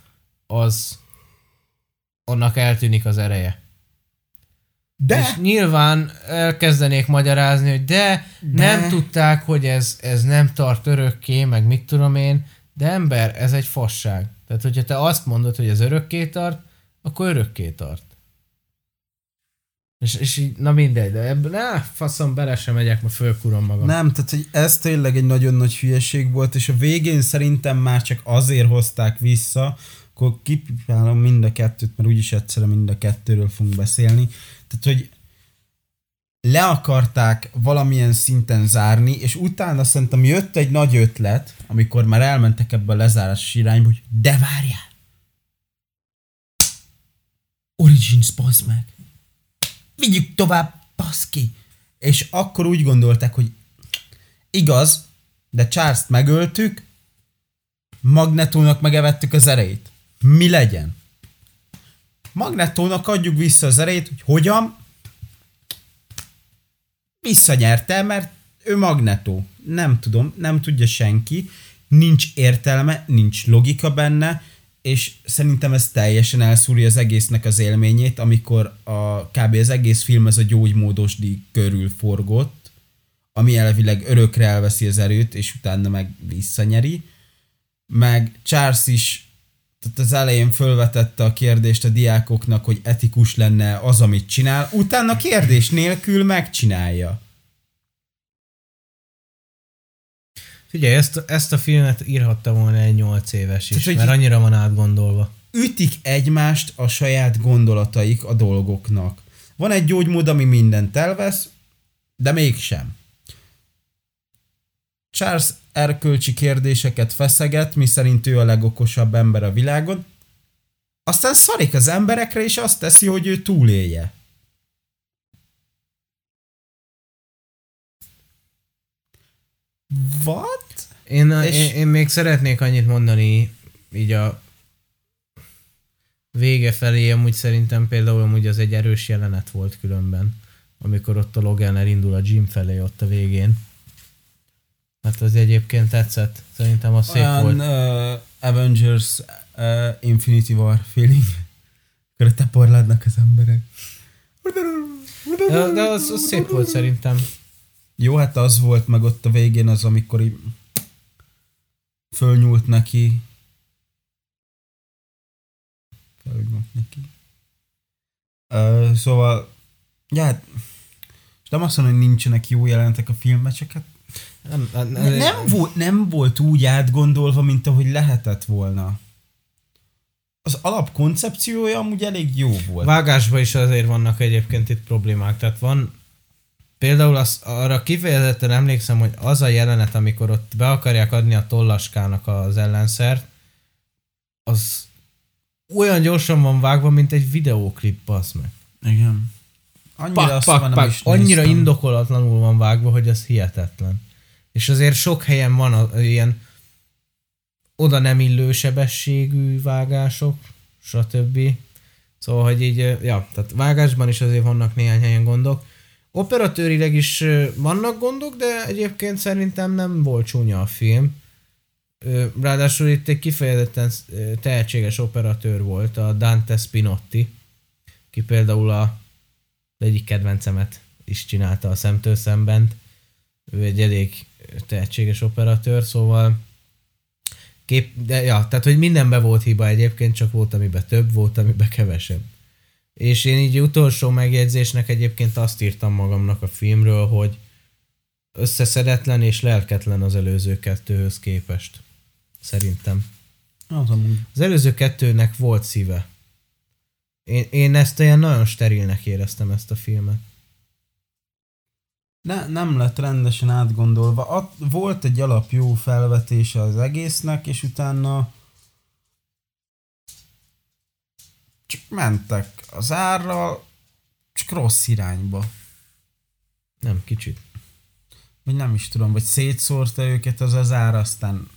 az annak eltűnik az ereje. De És nyilván elkezdenék magyarázni, hogy de, De. nem tudták, hogy ez, ez nem tart örökké, meg mit tudom én, de ember, ez egy fasság. Tehát, hogyha te azt mondod, hogy ez örökké tart, akkor örökké tart. És, és így, na mindegy, de ebből, ne, faszom, bele sem megyek, ma fölkurom magam. Nem, tehát hogy ez tényleg egy nagyon nagy hülyeség volt, és a végén szerintem már csak azért hozták vissza, akkor kipipálom mind a kettőt, mert úgyis egyszerre mind a kettőről fogunk beszélni. Tehát, hogy le akarták valamilyen szinten zárni, és utána szerintem jött egy nagy ötlet, amikor már elmentek ebbe a lezárási irányba, hogy de várjál! Origins, bassz meg! Vigyük tovább, baszki! És akkor úgy gondolták, hogy igaz, de Charles-t megöltük, Magnetónak megevettük az erejét. Mi legyen? Magnetónak adjuk vissza az erejét, hogy hogyan? Visszanyerte, mert ő Magnetó. Nem tudom, nem tudja senki. Nincs értelme, nincs logika benne, és szerintem ez teljesen elszúrja az egésznek az élményét, amikor a, kb. az egész film ez a gyógymódos díj körül forgott, ami elvileg örökre elveszi az erőt, és utána meg visszanyeri. Meg Charles is tehát az elején fölvetette a kérdést a diákoknak, hogy etikus lenne az, amit csinál, utána kérdés nélkül megcsinálja. Figyelj, ezt, ezt a filmet írhatta volna egy 8 éves is, Tehát, mert annyira van átgondolva. Ütik egymást a saját gondolataik a dolgoknak. Van egy gyógymód, ami mindent elvesz, de mégsem. Charles erkölcsi kérdéseket feszeget, miszerint ő a legokosabb ember a világon, aztán szarik az emberekre, és azt teszi, hogy ő túlélje. What? Én, És- én, én még szeretnék annyit mondani így a vége felé, amúgy szerintem például amúgy az egy erős jelenet volt különben, amikor ott a Logan elindul a gym felé ott a végén. Hát az egyébként tetszett. Szerintem az szép Olyan volt. uh, Avengers uh, Infinity War feeling. Akkor te porládnak az emberek. De, de az, az szép volt szerintem. Jó, hát az volt meg ott a végén az, amikor így fölnyúlt neki. Fölnyúlt neki. Uh, szóval, ja, hát, és nem azt mondom, hogy nincsenek jó jelentek a filmben, csak hát Nem, nem, ne, nem, volt, nem volt úgy átgondolva, mint ahogy lehetett volna. Az alapkoncepciója amúgy elég jó volt. Vágásban is azért vannak egyébként itt problémák. Tehát van, például az, arra kifejezetten emlékszem, hogy az a jelenet, amikor ott be akarják adni a tollaskának az ellenszert, az olyan gyorsan van vágva, mint egy videóklip, bassz meg. Igen. Annyira Pak, pak, pak, is annyira néztem. indokolatlanul van vágva, hogy az hihetetlen. És azért sok helyen van a, ilyen oda nem illő sebességű vágások, stb. Szóval, hogy így, ja, tehát vágásban is azért vannak néhány helyen gondok. Operatőrileg is vannak gondok, de egyébként szerintem nem volt csúnya a film. Ráadásul itt egy kifejezetten tehetséges operatőr volt, a Dante Spinotti, ki például a egyik kedvencemet is csinálta a szemtől szemben. Ő egy elég tehetséges operatőr, szóval kép, de ja, tehát hogy mindenben volt hiba egyébként, csak volt, amiben több, volt, amiben kevesebb. És én így utolsó megjegyzésnek egyébként azt írtam magamnak a filmről, hogy összeszedetlen és lelketlen az előző kettőhöz képest. Szerintem. Az amúgy. Az előző kettőnek volt szíve. Én, én ezt olyan nagyon sterilnek éreztem ezt a filmet. Ne, nem lett rendesen átgondolva. At, volt egy alap jó felvetése az egésznek, és utána csak mentek az árral, csak rossz irányba. Nem, kicsit. Vagy nem is tudom, vagy szétszórta őket az az ár, aztán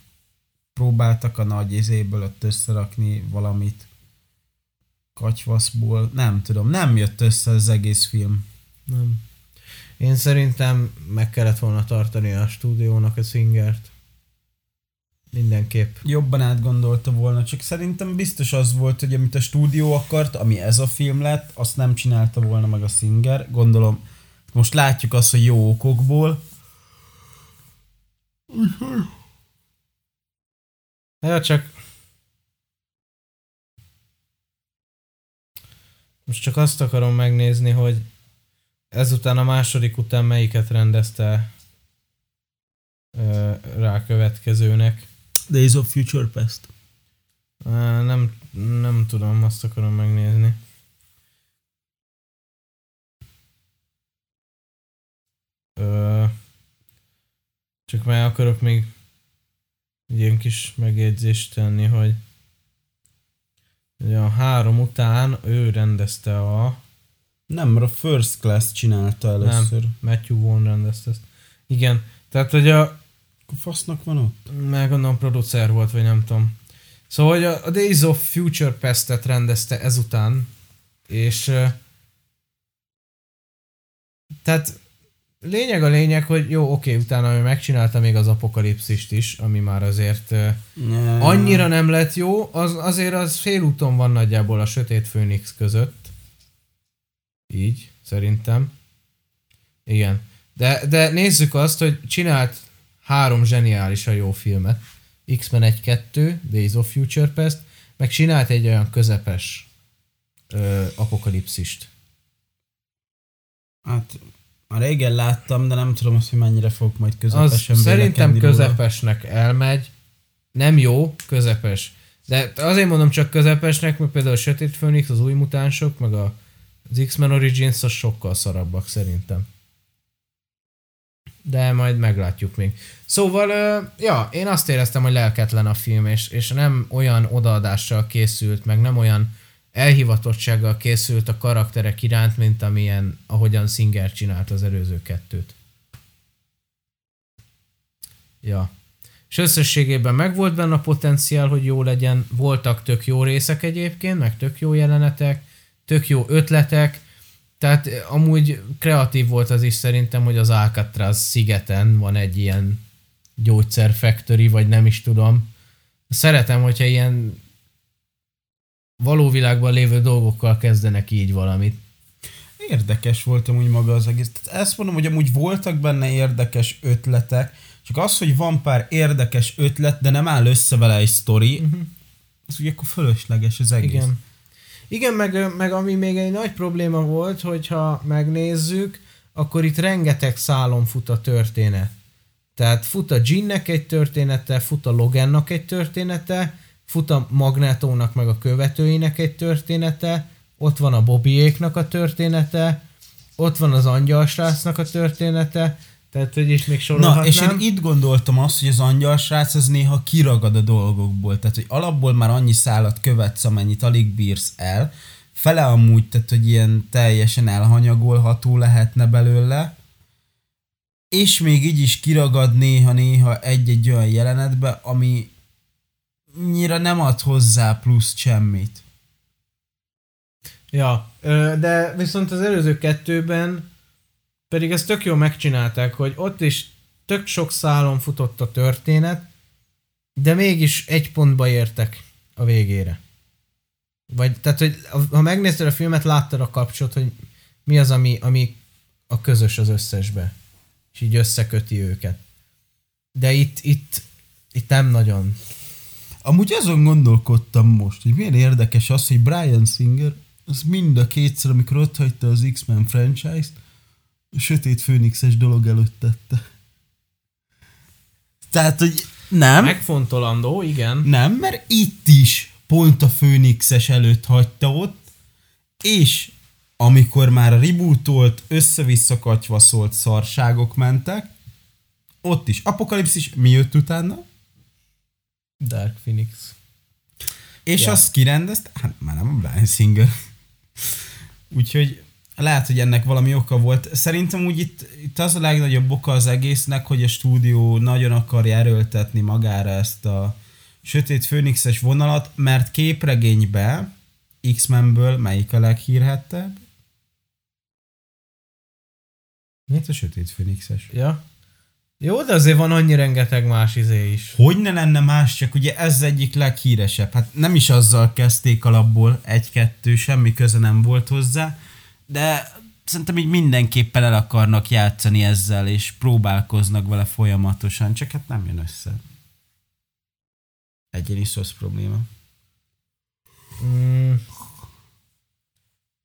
próbáltak a nagy izéből ott összerakni valamit katyvaszból. Nem tudom, nem jött össze az egész film. Nem. Én szerintem meg kellett volna tartani a stúdiónak a szingert. Mindenképp. Jobban átgondolta volna, csak szerintem biztos az volt, hogy amit a stúdió akart, ami ez a film lett, azt nem csinálta volna meg a Singer. Gondolom, most látjuk azt, hogy jó okokból. Ja, csak... Most csak azt akarom megnézni, hogy ezután a második után melyiket rendezte ö, rá következőnek. Days of Future Past. Nem, nem tudom, azt akarom megnézni. Ö, csak már akarok még egy ilyen kis megjegyzést tenni, hogy ugye a három után ő rendezte a Nem, mert a First Class csinálta először. Nem. Matthew Vaughn rendezte ezt. Igen, tehát hogy a fasznak van ott? meg gondolom producer volt, vagy nem tudom. Szóval hogy a, a Days of Future Past-et rendezte ezután, és tehát lényeg a lényeg, hogy jó, oké, utána ő megcsinálta még az apokalipszist is, ami már azért ö, Ne. annyira nem lett jó, az, azért az félúton van nagyjából a Sötét Főnix között. Így, szerintem. Igen. De, de nézzük azt, hogy csinált három zseniálisan jó filmet. X-Men 1-2, Days of Future Past, meg csinált egy olyan közepes ö, apokalipszist. Hát, már régen láttam, de nem tudom azt, hogy mennyire fog majd Az közepesen szerintem vélekedni róla. közepesnek elmegy. Nem jó, közepes. De azért mondom csak közepesnek, mert például a Sötét Főnix, az új mutánsok, meg a, az X-Men Origins az sokkal szarabbak szerintem. De majd meglátjuk még. Szóval, ja, én azt éreztem, hogy lelketlen a film, és, és nem olyan odaadással készült, meg nem olyan elhivatottsággal készült a karakterek iránt, mint amilyen, ahogyan Singer csinált az előző kettőt. Ja. És összességében megvolt benne a potenciál, hogy jó legyen. Voltak tök jó részek egyébként, meg tök jó jelenetek, tök jó ötletek. Tehát eh, amúgy kreatív volt az is szerintem, hogy az Alcatraz szigeten van egy ilyen gyógyszerfactory, vagy nem is tudom. Szeretem, hogyha ilyen való világban lévő dolgokkal kezdenek így valamit. Érdekes volt amúgy maga az egész. Tehát ezt mondom, hogy amúgy voltak benne érdekes ötletek, csak az, hogy van pár érdekes ötlet, de nem áll össze vele egy sztori, uh-huh. az ugye akkor fölösleges az egész. Igen. Igen, meg, meg ami még egy nagy probléma volt, hogyha megnézzük, akkor itt rengeteg szálon fut a történet. Tehát fut a Ginnek egy története, fut a Logannak egy története, fut a Magnetónak meg a követőinek egy története, ott van a Bobbyéknak a története, ott van az angyalsrácnak a története, tehát hogy is még Na, sorolhatnám. és én itt gondoltam azt, hogy az angyal srác az néha kiragad a dolgokból. Tehát, hogy alapból már annyi szálat követsz, amennyit alig bírsz el. Fele amúgy, tehát, hogy ilyen teljesen elhanyagolható lehetne belőle. És még így is kiragad néha-néha egy-egy olyan jelenetbe, ami nyira nem ad hozzá plusz semmit. Ja, de viszont az előző kettőben pedig ezt tök jól megcsinálták, hogy ott is tök sok szálon futott a történet, de mégis egy pontba értek a végére. Vagy, tehát, hogy ha megnézted a filmet, láttad a kapcsot, hogy mi az, ami, ami a közös az összesbe, és így összeköti őket. De itt, itt, itt nem nagyon. Amúgy azon gondolkodtam most, hogy milyen érdekes az, hogy Brian Singer az mind a kétszer, amikor ott hagyta az X-Men franchise-t, a sötét főnixes dolog előtt tette. Tehát, hogy nem, Megfontolandó, igen. nem, mert itt is pont a főnixes előtt hagyta ott, és amikor már a rebootolt, össze-vissza katyvaszolt szarságok mentek, ott is. Apokalipszis, mi jött utána? Dark Phoenix. És Ja. azt kirendezte, hát már nem a Brian Singer. Úgyhogy lehet, hogy ennek valami oka volt. Szerintem úgy itt, itt az a legnagyobb oka az egésznek, hogy a stúdió nagyon akarja erőltetni magára ezt a sötét főnixes vonalat, mert képregénybe X-Menből melyik a leghírhettebb? Miért a sötét főnixes? Ja. Jó, de azért van annyi rengeteg más izé is. Hogy ne lenne más, csak ugye ez egyik leghíresebb. Hát nem is azzal kezdték alapból, egy-kettő, semmi köze nem volt hozzá, de szerintem így mindenképpen el akarnak játszani ezzel, és próbálkoznak vele folyamatosan, csak hát nem jön össze. Egyéni szosz probléma. Mm.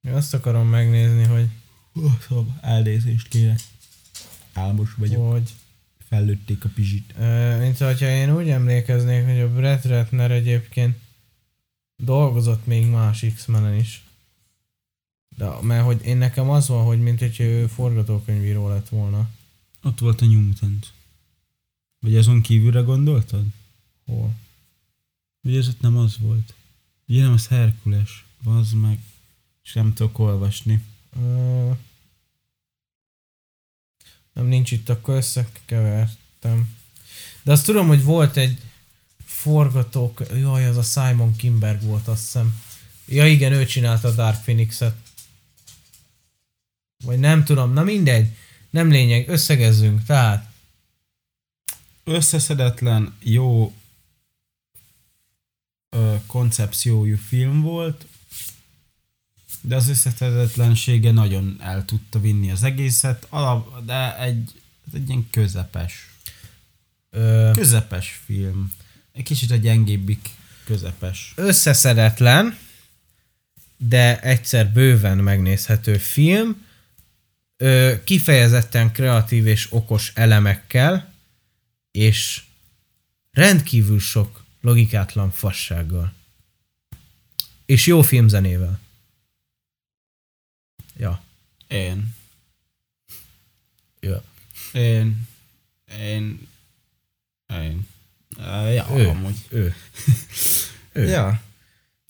Én azt akarom megnézni, hogy, szóval elnézést kérek. Álmos vagyok. hogy Fellőtték a pizsit. ö, mint hogyha én úgy emlékeznék, hogy a Brett Ratner egyébként dolgozott még más X-menen is. De, mert hogy én nekem az van, hogy mint hogyha ő forgatókönyvíró lett volna. Ott volt a New Mutant. Vagy azon kívülre gondoltad? Hol? Ugye ez ott nem az volt. Ugye nem az Herkules. Az meg. És nem tudok olvasni. Ö, nem nincs itt, akkor összekevertem. De azt tudom, hogy volt egy forgatók... Jaj, az a Simon Kimberg volt, azt hiszem. Ja igen, ő csinálta a Dark Phoenix-et. Vagy nem tudom, na mindegy. Nem lényeg, összegezzünk. Tehát, Összeszedetlen, jó ö, koncepciójú film volt, de az összeszedetlensége nagyon el tudta vinni az egészet, alap, de egy, egy ilyen közepes, ö, közepes film. Egy kicsit a gyengébbik közepes. összeszedetlen, de egyszer bőven megnézhető film, ö, kifejezetten kreatív és okos elemekkel, és rendkívül sok logikátlan fassággal. És jó filmzenével. Ja. Én. ja. Én. Én. Én. Uh, ja, Ő. amúgy. Ő. Ő. Ja.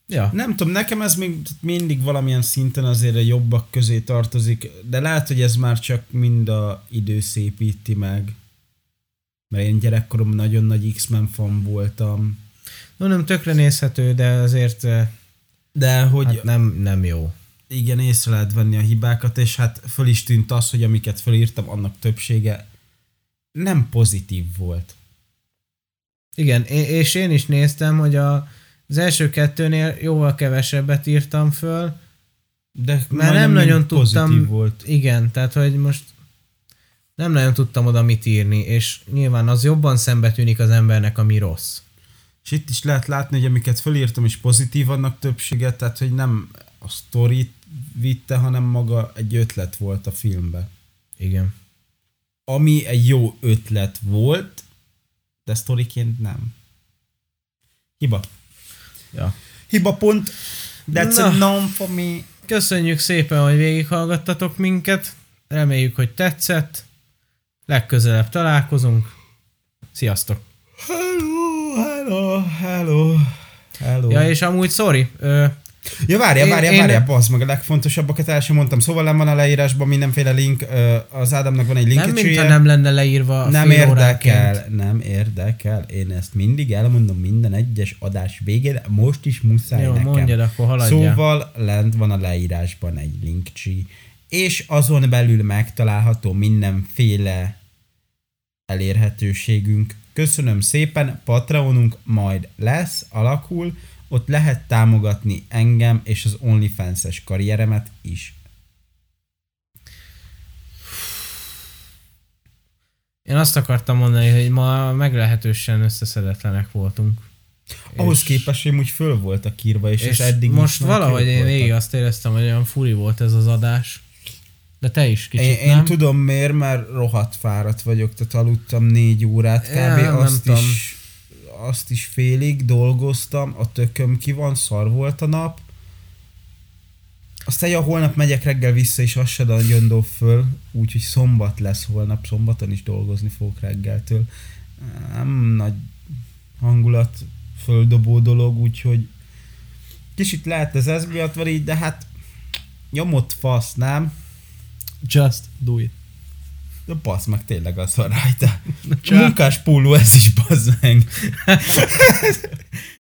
Ja. Nem tudom, nekem ez még mindig valamilyen szinten azért a jobbak közé tartozik, de lehet, hogy ez már csak mind a idő szépíti meg. Mert én gyerekkorom nagyon nagy X-Men fan voltam, No, nem tökre nézhető, de azért eh, de hogy hát nem, nem jó. Igen, észre lehet venni a hibákat, és hát föl is tűnt az, hogy amiket fölírtam, annak többsége nem pozitív volt. Igen, és én is néztem, hogy a, az első kettőnél jóval kevesebbet írtam föl, De Mert nem nagyon pozitív tudtam- volt. igen, tehát hogy most nem nagyon tudtam oda mit írni, és nyilván az jobban szembe tűnik az embernek, ami rossz. És itt is lehet látni, hogy amiket fölírtam is pozitív annak többsége, tehát hogy nem a sztorit vitte, hanem maga egy ötlet volt a filmbe. Igen. Ami egy jó ötlet volt, de sztoriként nem. Hiba. Ja. Hiba pont. That's Na. a non for me. Köszönjük szépen, hogy végighallgattatok minket. Reméljük, hogy tetszett. Legközelebb találkozunk. Sziasztok! Hello, hello, hello. Hello. Ja, és amúgy sorry, ö, Ja, várjál, én- várjál, bazd meg a legfontosabbakat el sem mondtam. Szóval nem van a leírásban mindenféle link, az Ádámnak van egy nem linkecséje. mintha nem lenne leírva nem érdekel, óránként. nem érdekel. Én ezt mindig elmondom minden egyes adás végén, most is muszáj Jó, nekem. mondjad, akkor haladjál. Szóval lent van a leírásban egy linkcsí, és azon belül megtalálható mindenféle elérhetőségünk. Köszönöm szépen, Patreonunk majd lesz, alakul, ott lehet támogatni engem és az OnlyFans-es karrieremet is. Én azt akartam mondani, hogy ma meglehetősen összeszedetlenek voltunk. Ahhoz és... képest, hogy úgy föl voltak írva, és, és, eddig most valahogy én voltak. végig azt éreztem, hogy olyan furi volt ez az adás. De te is kicsit, én, nem? Én tudom miért, mert rohadt fáradt vagyok, tehát aludtam négy órát kb. Ja, azt nem is... Tudom azt is félig dolgoztam, a tököm ki van, szar volt a nap. Aztán ja, holnap megyek reggel vissza, és az se dob föl, úgyhogy szombat lesz holnap, szombaton is dolgozni fogok reggeltől. Nem nagy hangulat földobó dolog, úgyhogy kicsit lehet ez ez miatt van így, de hát nyomott fasz, nem? Just do it. De bassz meg tényleg az van rajta. Csak- Munkás póló ez is, bazd meg.